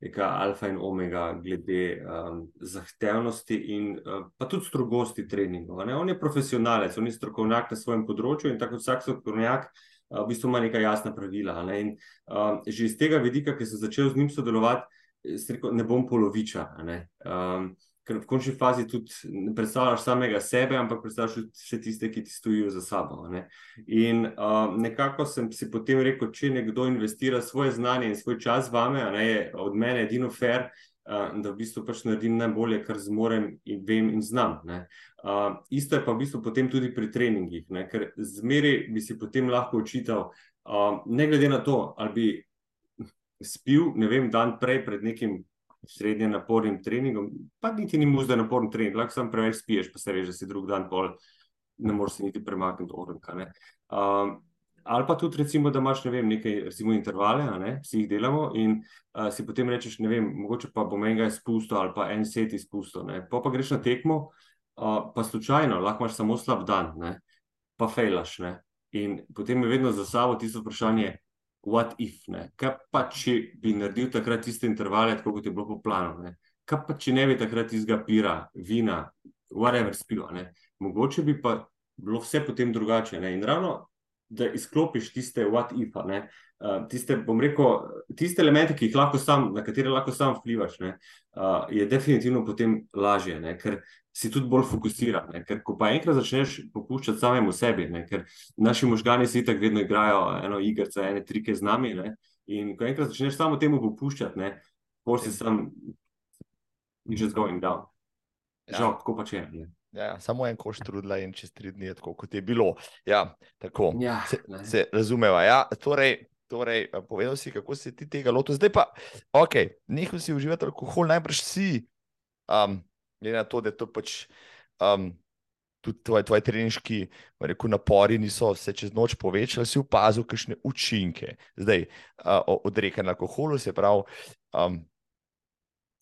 neka alfa in omega glede um, zahtevnosti in uh, pa tudi strogosti treningov. Ne? On je profesionalec, on je strokovnjak na svojem področju in tako vsak strokovnjak. V bistvu ima neka jasna pravila. Ne? In, uh, že iz tega vidika, ki sem začel z njim sodelovati, rekel, ne bom poloviča. Ne? Um, ker v končni fazi tudi ne predstavljaš samega sebe, ampak predstavljaš tudi vse tiste, ki ti stojijo za sabo. Ne? In uh, nekako sem si potem rekel, če nekdo investira svoje znanje in svoj čas vame, ne, je od mene edino fair. Da v bistvu pač naredim najbolje, kar zmorem in vem in znam. Uh, isto je pa v bistvu potem tudi pri treningih, ne? ker zmeri bi si potem lahko učital, uh, ne glede na to, ali bi spil, ne vem, dan prej pred nekim srednje napornim treningom, pa niti ni mu zdaj naporen trening, lahko samo preveč spiješ, pa se reže, da si drug dan pol, ne moreš se niti premakniti od orenka. Um, ali pa tudi, recimo, da imaš ne vem, nekaj recimo, intervale, ne, vsi jih delamo in uh, si potem rečeš, ne vem, mogoče pa bom enega izpustil ali pa en set izpustil. Pa pa greš na tekmo, uh, pa slučajno, lahko imaš samo slab dan, ne, pa fejlaš. Ne. In potem je vedno za sabo tisto vprašanje, what if, ne? kaj pa če bi naredil takrat tiste intervale, tako kot je bilo po planu, ne? kaj pa če ne bi takrat izga pira, vina, whatever spilo, ne? mogoče bi pa bilo vse potem drugače. Ne? In ravno, da izklopiš tiste what if, ne? Uh, tiste, bom rekel, tiste elemente, ki jih lahko sam, na katere lahko sam vplivaš, ne? Uh, je definitivno potem lažje, ne? ker si tudi bolj fokusiran. Ne? Ker ko pa enkrat začneš popuščati samemu sebi, ne? ker naši možgani si tako vedno igrajo eno igrico, ene trike z nami. Ne? In ko enkrat začneš samo temu popuščati, pol si sam, you're just going down. Ja. Žal, tako pa če je. Ja, samo en koš trudila in čez tri dni je tako, kot je bilo. Ja, tako. Ja, se, se razumeva. Ja, torej, torej, povedal si, kako si ti tega lotil. Zdaj pa, ok, nehal si uživati alkohol, najbrž si. Um, glede na to, da to pač. Um, Tudi tvoji tvoj treniški rekel, napori niso se čez noč povečali, si opazil, kakšne učinke. Zdaj, uh, odrekanje alkoholu, se pravi, um,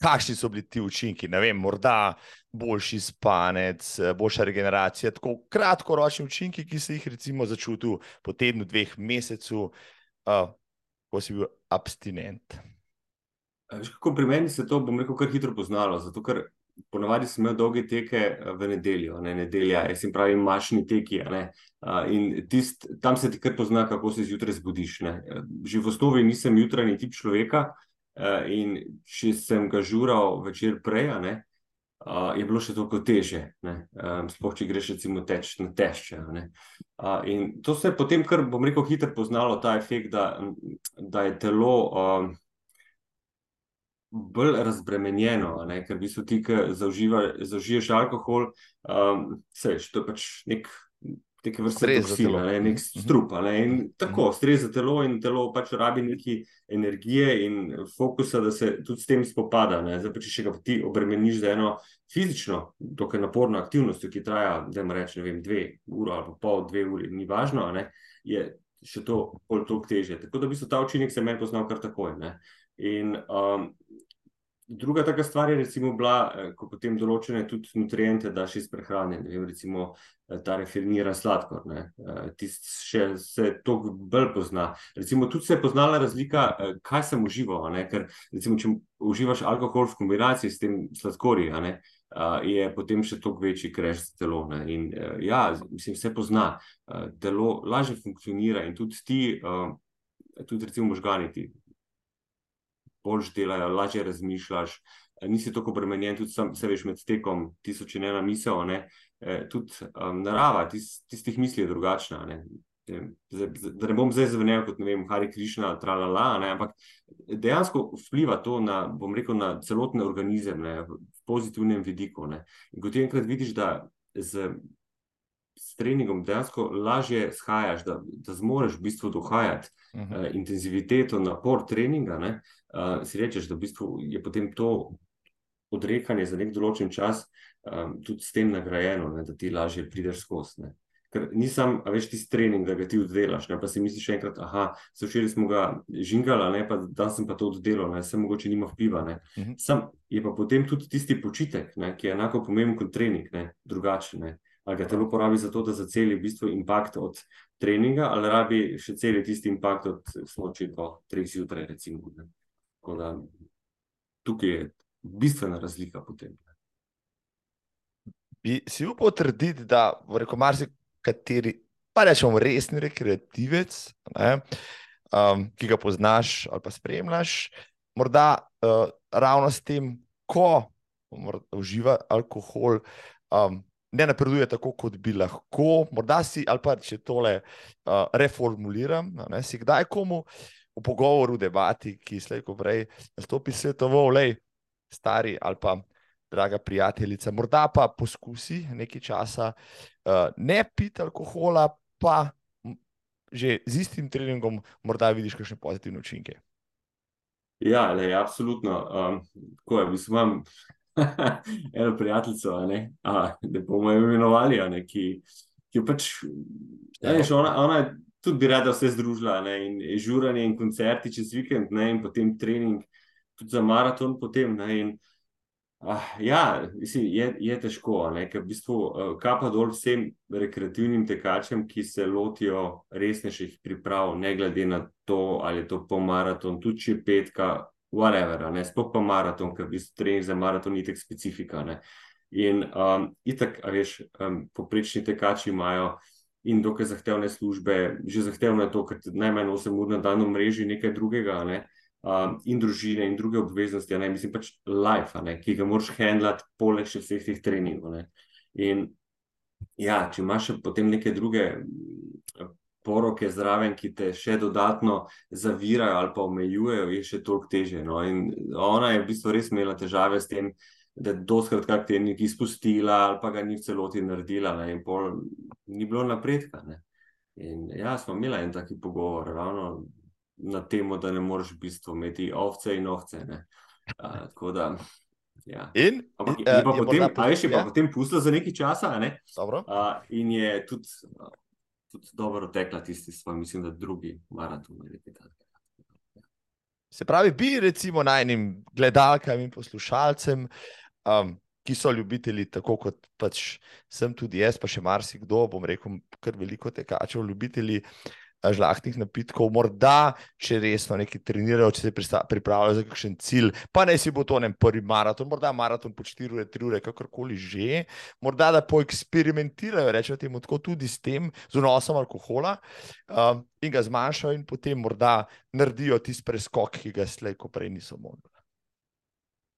kakšni so bili ti učinki. Ne vem, morda boljši spanec, boljša regeneracija, tako kratkoročni učinki, ki si jih recimo začutil po tednu, dveh mesecev, uh, ko si bil abstinent. Kako pri meni se to, bom rekel, kar hitro poznalo. Zato, ker ponavadi sem imel dolge teke eh, v nedeljo, ne nedelja, jaz jim pravim, mašni teki. In tist, tam se ti kar pozna, kako se zjutraj zbudiš. Ne. Že v osnovi nisem jutranji tip človeka eh, in če sem ga žural večer prej, ne, je bilo še toliko teže. Sploh, če greš recimo teč na tešče. In to se je potem, kar bom rekel, hitro poznalo ta efekt, da, da je telo bolj razbremenjeno, ne? ker v bistvu ti, ki zaužiješ alkohol, um, seš, to je pač nek. Neke vrste toksina, ne, nek mhm. strup. Ne, in tako, mhm. stres za telo, in telo pač rabi neki energije in fokusa, da se tudi s tem spopada. Ne. Zdaj, pa, če še ga ti obremeniš za eno fizično, dokaj naporno aktivnost, ki traja, da jim rečem, ne vem, dve uri ali pol, dve uri, ni važno, ne, je še to bolj toliko teže. Tako da v bistvu ta učinek se meni poznal kar takoj. Ne. In um, Druga taka stvar je recimo bila, eh, ko potem določene tudi nutriente daš iz prehrane, ne vem, recimo eh, ta referiniran sladkor, ne, eh, tist še se to bolj pozna. Recimo tudi se je poznala razlika, kaj sem užival, ne, ker recimo, če uživaš alkohol v kombinaciji s tem sladkorji, ne, je potem še toliko večji kreš za telo. Ne, in ja, mislim, se pozna, telo lažje funkcionira in tudi ti, tudi recimo možgani ti boljš delajo, lažje razmišljaš, nisi tako obremenjen, tudi sam, se veš med tekom, tisoč in ena misel. Ne? E, tudi um, narava tis, tistih misli je drugačna. Ne? Zdaj, da ne bom zdaj zvenel kot vem, Hari Krišna, tralala, ne? ampak dejansko vpliva to na, bom rekel, na celotni organizem, ne? v pozitivnem vidiku. Ne? In ko ti enkrat vidiš, da z, s treningom dejansko lažje shajaš, da, da zmoreš v bistvu dohajati uh -huh. uh, intenziviteto, napor treninga, ne? Uh, si rečeš, da v bistvu je potem to odrekanje za nek določen čas um, tudi s tem nagrajeno, ne, da ti lažje prideš skozi. Ker nisem, a veš, ti trening, da ga ti oddelaš, ne, pa si misliš enkrat, aha, se včeraj smo ga žingali, ne, pa dan sem pa to oddelal, ne, se mogoče nima vpliva, ne. Uh mhm. -huh. Sam je pa potem tudi tisti počitek, ne, ki je enako pomemben kot trening, ne, drugačen, ne. Ali ga telo porabi za to, da zaceli v bistvu impakt od treninga, ali rabi še celi tisti impakt od smoči do treh zjutraj, recimo. Ne. Da... tukaj je bistvena razlika potem. Bi si upal trditi, da v reko marsikateri, pa rečemo, resni rekreativec, ne, um, ki ga poznaš ali pa spremljaš, morda uh, ravno s tem, ko uživa alkohol, um, ne napreduje tako, kot bi lahko. Morda si, ali pa če tole uh, reformuliram, ne, si kdaj komu v pogovoru, v debati, ki slej ko prej nastopi svetoval, lej, stari ali pa draga prijateljica, morda pa poskusi nekaj časa uh, ne piti alkohola, pa že z istim treningom morda vidiš kakšne pozitivne učinke. Ja, le, absolutno. Um, je, mislim, imam eno prijateljico, ne, a, da bomo imenovali, ne, ki, ki pač, ja. ne, ona, ona tudi bi rada vse združila, ne, in žuranje in koncerti čez vikend, ne, in potem trening, tudi za maraton potem, ne, in Ah, ja, mislim, je, je težko, ker v bistvu uh, kapa dol vsem rekreativnim tekačem, ki se lotijo resnejših priprav, ne glede na to, ali je to po maraton, tudi če je petka, whatever, ne sploh pa maraton, ker bi trening za maraton ni tako specifika. Ne. In um, itak, veš, um, poprečni tekači imajo in dokaj zahtevne službe, že zahtevno je to, ker najmanj 8 ur na dan v mreži nekaj drugega. Ne um, in družine in druge obveznosti, ne, mislim pač life, ne, ki ga moraš handlati, poleg še vseh teh treningov. Ne. In ja, če imaš potem neke druge poroke zraven, ki te še dodatno zavirajo ali pa omejujejo, je še toliko teže. No. In ona je v bistvu res imela težave s tem. Da je doskrat kar te nekaj izpustila, ali pa ga ni v celoti naredila, ne, in pol ni bilo napredka. Ne. In ja, smo imeli en taki pogovor, ravno na temo, da ne moreš v bistvu imeti ovce in ovce. Uh, da, ja. In, Ampak, in, je pa potem, a veš, je pa ja. potem pustila za nekaj časa. Ne? Uh, in je tudi, uh, tudi dobro tekla tisti svoj, mislim, da drugi maraton. Se pravi, bi recimo najnim gledalkam in poslušalcem, um, ki so ljubitelji, tako kot pač sem tudi jaz, pa še marsikdo, bom rekel, kar veliko tekačev, ljubitelji uh, žlahtnih napitkov, morda če resno nekaj trenirajo, če se pripravljajo za kakšen cilj, pa ne si bo to ne prvi maraton, morda maraton po 4 ure, 3 ure, kakorkoli že, morda da poeksperimentirajo, rečemo temu tako, tudi s tem, z vnosom alkohola um, in ga zmanjšajo, in potem morda naredijo tisti preskok, ki ga slej, ko prej niso mogli.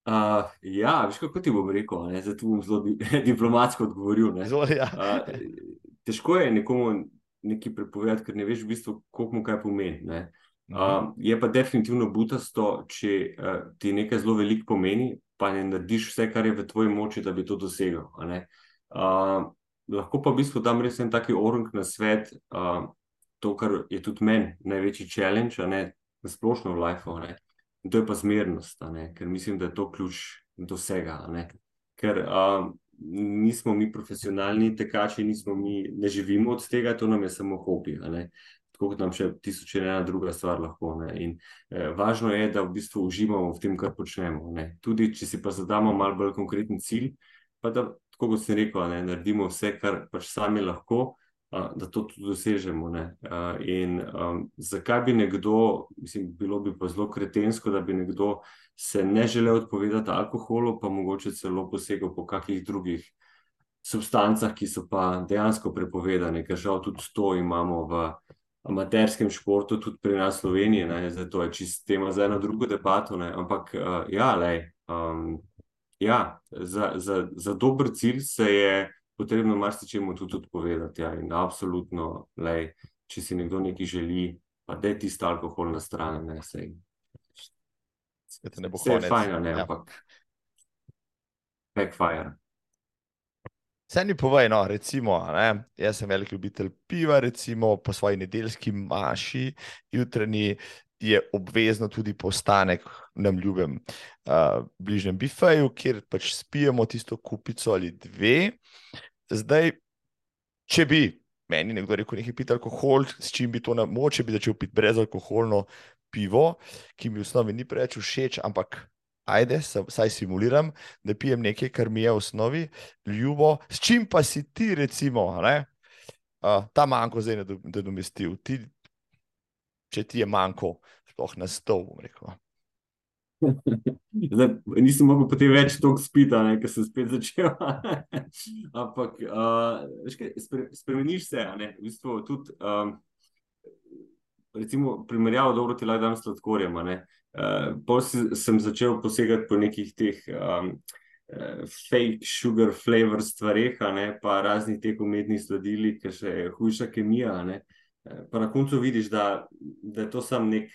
Uh, ja, veš, kako ti bom rekel, zdaj tu bom zelo di diplomatsko odgovoril. Zoli, ja. uh, težko je nekomu nekaj prepovedati, ker ne veš, v bistvu, koliko mu kaj pomeni. Ne? Uh, je pa definitivno butasto, če uh, ti nekaj zelo veliko pomeni, pa ne narediš vse, kar je v tvoji moči, da bi to dosegel. Uh, lahko pa v bistvu dam res en taki orang na svet, uh, to, kar je tudi meni največji challenge, ne, na splošno v lifeu. In to je pa zmernost, ker mislim, da je to ključ do vsega. Ker uh, nismo mi profesionalni tekači, nismo mi, ne živimo od tega, to nam je samo hobi. Tako kot nam še tisoč ena druga stvar lahko. In, eh, važno je, da v bistvu uživamo v tem, kar počnemo. Ne. Tudi če si pa zadamo malo bolj konkreten cilj, pa da, tako kot sem rekel, ne, naredimo vse, kar pač sami lahko, da to tudi dosežemo. Ne. In um, zakaj bi nekdo, mislim, bilo bi pa zelo kretensko, da bi nekdo se ne želel odpovedati alkoholu, pa mogoče celo posegel po kakih drugih substancah, ki so pa dejansko prepovedane, ker žal tudi to imamo v amaterskem športu, tudi pri nas v Sloveniji. Zdaj to je čist tema za eno drugo debato. Ne. Ampak uh, ja, lej, um, ja za, za, za dober cilj se je potrebno marsičemu tudi odpovedati. Ja. In absolutno, lej, če si nekdo nekaj želi, pa da je tisto alkohol na stran, ne sej. Vse ne bo je fajn, ne, ja. ampak backfire. Vse ni povej, no, recimo, ne, jaz sem velik ljubitelj piva, recimo po svoji nedeljski maši, jutranji je obvezno tudi postanek na ljubem uh, bližnjem bifeju, kjer pač spijemo tisto kupico ali dve. Zdaj, če bi meni nekdo rekel, nekaj piti alkohol, s čim bi to na moče, bi začel piti brezalkoholno pivo, ki mi v osnovi ni preveč všeč, ampak ajde, saj simuliram, da pijem nekaj, kar mi je v osnovi ljubo, s čim pa si ti, recimo, uh, ta manjko zdaj ne domestil. Ti, če ti je manjko, sploh na stol, rekel. Zdaj, nisem mogel potem več toliko spita, ker sem spet začel. Ampak, uh, kaj, spre, spremeniš se, ne? v bistvu tudi, um, recimo, primerjavo dobro ti lahko dam s sladkorjem. Uh, Potem sem začel posegati po nekih teh um, fake sugar flavor stvareh, pa raznih teh umetnih sladilih, ki še je hujša kemija. Uh, pa na koncu vidiš, da, da je to sam nek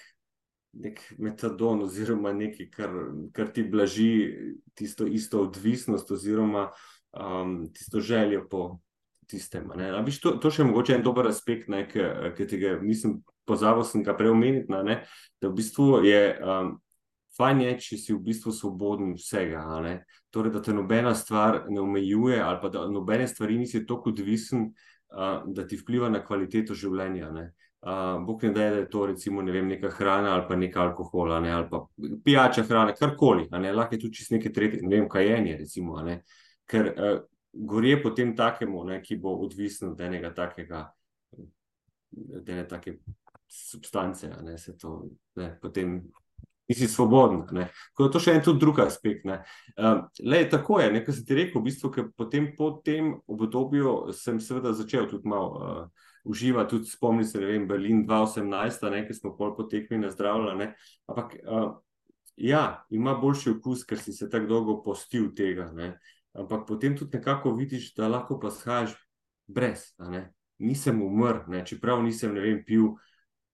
nek metadon, oziroma nekaj, kar, kar ti blaži tisto isto odvisnost, oziroma um, tisto željo po tistem. Viš, to, to še je mogoče en dober aspekt, ki ti ga nisem pozabil, sem ga prej omeniti. Da v bistvu je. Um, Fajn je, če si v bistvu svoboden vsega. Torej, da te nobena stvar ne omejuje, ali pa da nobene stvari nisi tako odvisen, uh, da ti vpliva na kvaliteto življenja. Ne. Uh, Bog ne da, da je to recimo, ne vem, neka hrana ali pa neka alkohola ne, ali pa pijača hrana, karkoli. Lahko je tudi čisto nekaj tretje, ne vem, kaj je, recimo. Ne, ker uh, gorje potem takemu, ne, ki bo odvisen od enega takega, od ene take substance. Ne, to, ne, potem nisi svoboden. To je še en drug aspekt. Uh, le, tako je, nekaj si ti rekel, v bistvu, ker potem po tem obdobju sem seveda začel tudi malo. Uh, uživa, tudi spomni se, ne vem, Berlin 2018, ne, ki smo pol potekli na zdravljenje. Ampak uh, ja, ima boljši okus, ker si se tako dolgo postil tega. Ne. Ampak potem tudi nekako vidiš, da lahko pa shajaš brez. Nisem umrl, čeprav nisem, ne vem, pil,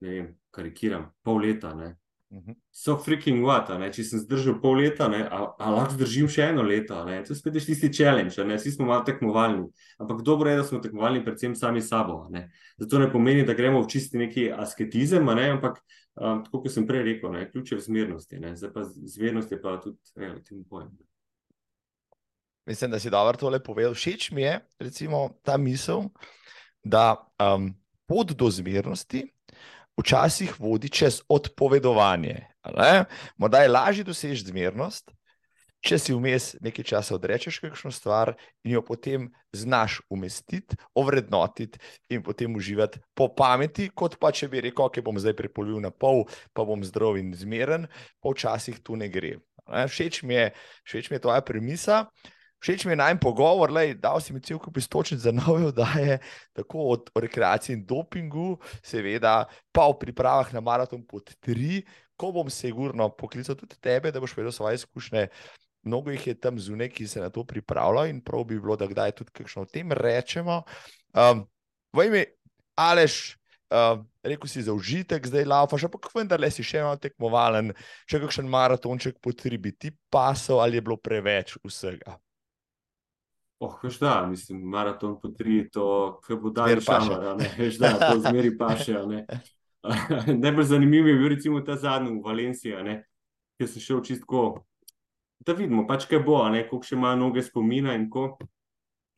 ne vem, karikiram, pol leta. Ne. Mhm. So freaking what, če sem zdržal pol leta, ali lahko zdržim še eno leto. Ne? To je spet tisti challenge, vsi smo malo tekmovalni. Ampak dobro je, da smo tekmovalni, predvsem sami sabo. Ne? Zato ne pomeni, da gremo v čisti neki asketizem, ne? ampak um, tako kot sem prej rekel, ključ je v zmernosti. Ne? Zdaj pa zmernost je pa tudi relativno pojem. Mislim, da si dobro tole povedal. Všeč mi je recimo, ta misel, da um, pot do zmernosti včasih vodi čez odpovedovanje. Morda je lažje doseči zmernost, če si vmes nekaj časa odrečeš kakšno stvar in jo potem znaš umestiti, ovrednotiti in potem uživati po pameti, kot pa če bi rekel, ki bom zdaj prepolnil na pol, pa bom zdrav in zmeren, pa včasih tu ne gre. Všeč mi je, všeč mi je tvoja premisa. Všeč mi je najmanj pogovor, da si mi cel kup istočnic za nove oddaje, tako od rekreacije in dopingu, seveda, pa v pripravah na maraton pod tri, ko bom sigurno poklical tudi tebe, da boš vedel svoje izkušnje. Mnogo jih je tam zunaj, ki se na to pripravljajo in prav bi bilo, da kdaj tudi kakšno o tem rečemo. Um, v ime Aleš. Uh, rekel si za užitek, zdaj laufaš, ampak vendar le si še malo tekmovalen, če kakšen maratonček potrebi ti pasov ali je bilo preveč vsega. Oh, veš, da, mislim, maraton po tri, to bo dalje šamar, veš, da, to zmeri paše. Najbolj zanimiv je bil recimo ta zadnji v Valenciji, ki sem šel čistko, da vidimo, pač kaj bo, koliko še ima noge spomina in ko.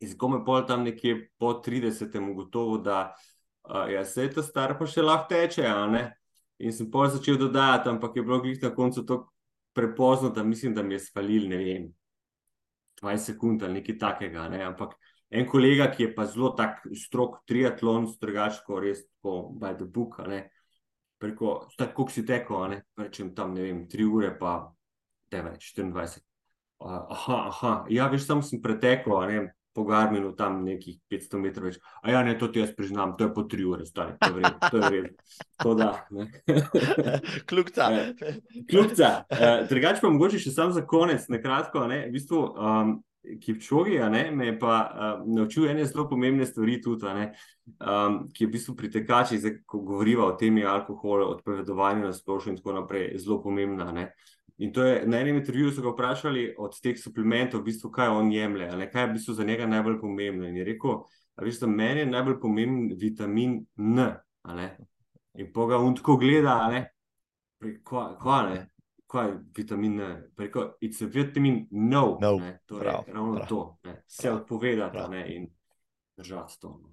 Izgome pol tam nekje po 30. ugotovil, da uh, ja, se je ta star pa še lahko teče. In sem pol začel dodajati, ampak je bilo glih na koncu tako prepozno, da mislim, da mi je spalil, ne vem, 20 sekund ali nekaj takega. Ne? Ampak en kolega, ki je pa zelo tak strok triatlon, strgačko, res tako by the book, preko tako si tekel, rečem tam ne vem, 3 ure pa 9, 24. Aha, aha, ja, veš, sam sem pretekel, ne, po Garminu tam nekih 500 metrov več. A ja, ne, to ti jaz priznam, to je po 3 ure, stari, to je vred, to je vred. To da. Kljubca. Kljubca. Uh, Drugač pa mogoče še sam za konec, na kratko, ne, v bistvu, um, Kipčogi me je pa uh, naučil ene zelo pomembne stvari, tudi, um, ki je v bistvu pritekači, zdaj, ko govoriva o temi alkoholu, odpovedovanju na splošno in tako naprej, zelo pomembna. Ne. In to je na enem intervjuju so ga vprašali od teh suplementov, v bistvu, kaj on jemlje, ali kaj je v bistvu za njega najbolj pomembno. In je rekel, da za mene je najbolj pomemben vitamin N. In pa ga on tako gleda, kaj je. Kaj je vitamin N? Rekel, it's a vitamin no. no. Torej, prav, ravno prav. to. Ne? Se odpovedati in držati to. No.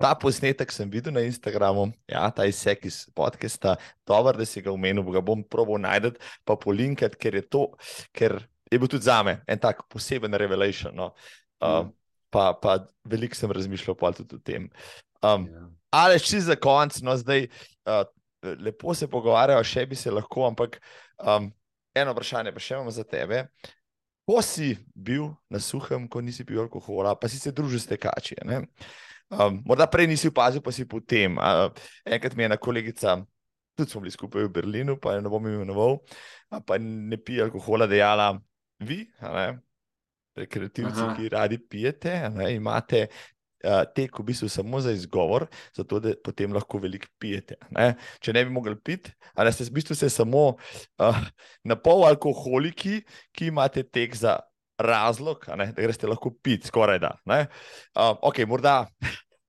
Ta posnetek sem videl na Instagramu, ja, ta izsek iz podcasta, dobro, da si ga omenil, ga bom proval najti, pa polinkati, ker je to, ker je bil tudi za me en tak poseben revelation. No. Uh, mm. Pa, pa veliko sem razmišljal tudi o tem. Um, yeah. Ali če za konec, no zdaj uh, lepo se pogovarjajo, še bi se lahko, ampak um, eno vprašanje pa še imamo za tebe. Ko si bil na suhem, ko nisi pil alkohola, pa si se družil s tekači. ne? Um, morda prej nisi opazil, pa si potem. Uh, enkrat mi je ena kolegica, tudi smo bili skupaj v Berlinu, pa ne bom imenoval, pa ne pije alkohola, dejala, vi, rekreativci, Aha. ki radi pijete, ne, imate uh, tek v bistvu samo za izgovor, zato da potem lahko veliko pijete. Ne? Če ne bi mogli piti, ali ste v bistvu samo uh, na pol alkoholiki, ki imate tek za razlog, ne, da greste lahko piti, skoraj da. Uh, ok, morda.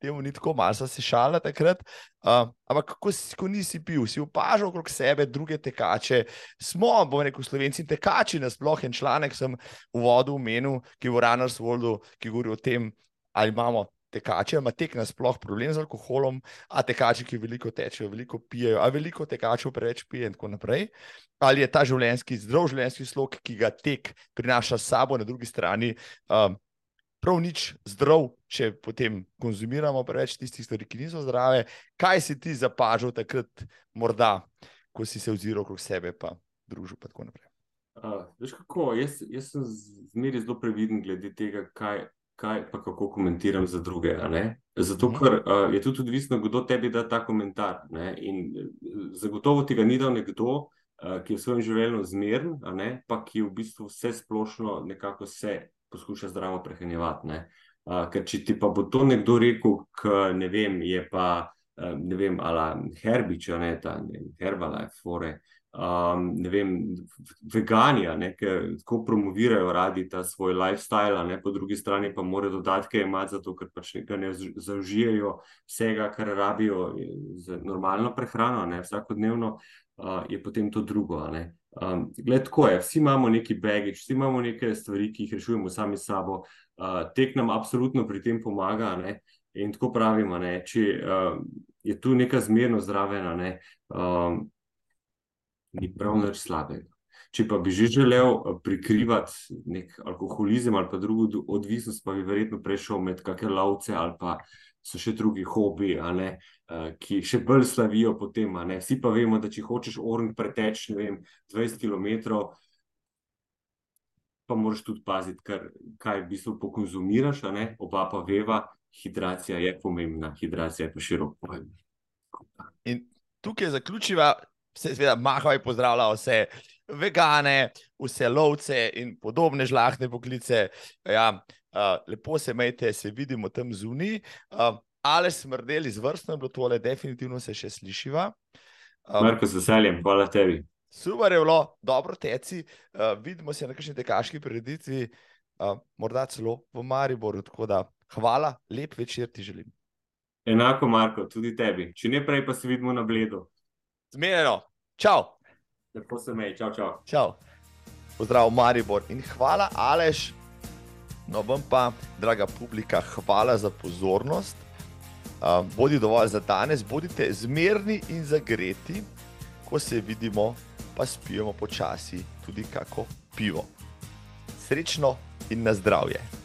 Temu ni tako, sem se šala takrat. Uh, ampak, kako si, ko nisi pil, si opažal okrog sebe druge tekače. Smo, bom rekel, slovenci tekači, nasploh en članek sem v vodu omenil, ki je v Runners Worldu, ki govori o tem, ali imamo tekače, ima tek nasploh problem z alkoholom, a tekači, ki veliko tečejo, veliko pijejo, a veliko tekačev preveč pije in tako naprej. Ali je ta življenjski, zdrav življenjski slog, ki ga tek prinaša s sabo, na drugi strani, um, prav nič zdrav, če potem konzumiramo preveč tistih stvari, ki niso zdrave. Kaj si ti zapažal takrat, morda, ko si se oziral okrog sebe, pa družil, pa tako naprej? Uh, veš kako, jaz, jaz sem zmeraj zelo previden glede tega, kaj, kaj pa kako komentiram za druge. Zato, Mhm. ker uh, je tudi odvisno, kdo tebi da ta komentar. Ne? In eh, zagotovo ti ga ni dal nekdo, uh, ki je v svojem življenju zmeren, pa ki v bistvu vse splošno nekako se poskuša zdravo prehranjevati. Uh, ker če ti pa bo to nekdo rekel, k, ne vem, je pa. uh, Ne vem, ali herbič, ne ta ne Herbalife, fore, um, ne vem, vegani, ne, ki tako promovirajo radi ta svoj lifestyle, ne, po drugi strani pa morajo dodatke imeti, zato ker pač ga ne zau- zaužijejo vsega, kar rabijo za normalno prehrano, ne, vsakodnevno, uh, je potem to drugo. ne. Um, gled, tako je, vsi imamo neki baggage, vsi imamo neke stvari, ki jih rešujemo sami s sabo. Uh, tek nam absolutno pri tem pomaga. Ne? In tako pravimo, ne, če uh, je tu neka zmernost zraven, ne, um, ni prav nič slabega. Če pa bi že želel eh, prikrivati nek alkoholizem ali pa drugo odvisnost, pa bi verjetno prešel med kakšne lovce ali pa so še drugi hobiji, a ne, eh, ki še bolj slavijo po tem. a ne. Vsi pa vemo, da če hočeš orang preteči, ne vem, 20 km, pa moraš tudi paziti, kar, kaj v bistvu pokonzumiraš, oba pa veva, hidracija je pomembna, hidracija je pa širok pojem. In tukaj zaključiva, seveda Mahavaj pozdravlja vse vegane, vse lovce in podobne žlahne poklice. Ja, uh, lepo se imejte, se vidimo tam zunaj. Uh, Ale smrdeli izvrstno je bilo tole, definitivno se še slišiva. Um, Marko, z veseljem, hvala tebi. super je bilo, dobro teci. Uh, vidimo se na kakšni tekaški prireditvi, uh, morda celo v Mariboru. Tako da hvala, lep večer ti želim. Enako, Marko, tudi tebi. Če ne prej, pa se vidimo na bledu. Zmerjeno, čau! Lepo se mej, čau, čau. Čau. Pozdrav, Maribor in hvala, Aleš. No, vam pa, draga publika, hvala za pozornost. Uh, bodi dovolj za danes, bodite zmerni in zagreti, ko se vidimo, pa spijemo počasi tudi kako pivo. Srečno in na zdravje.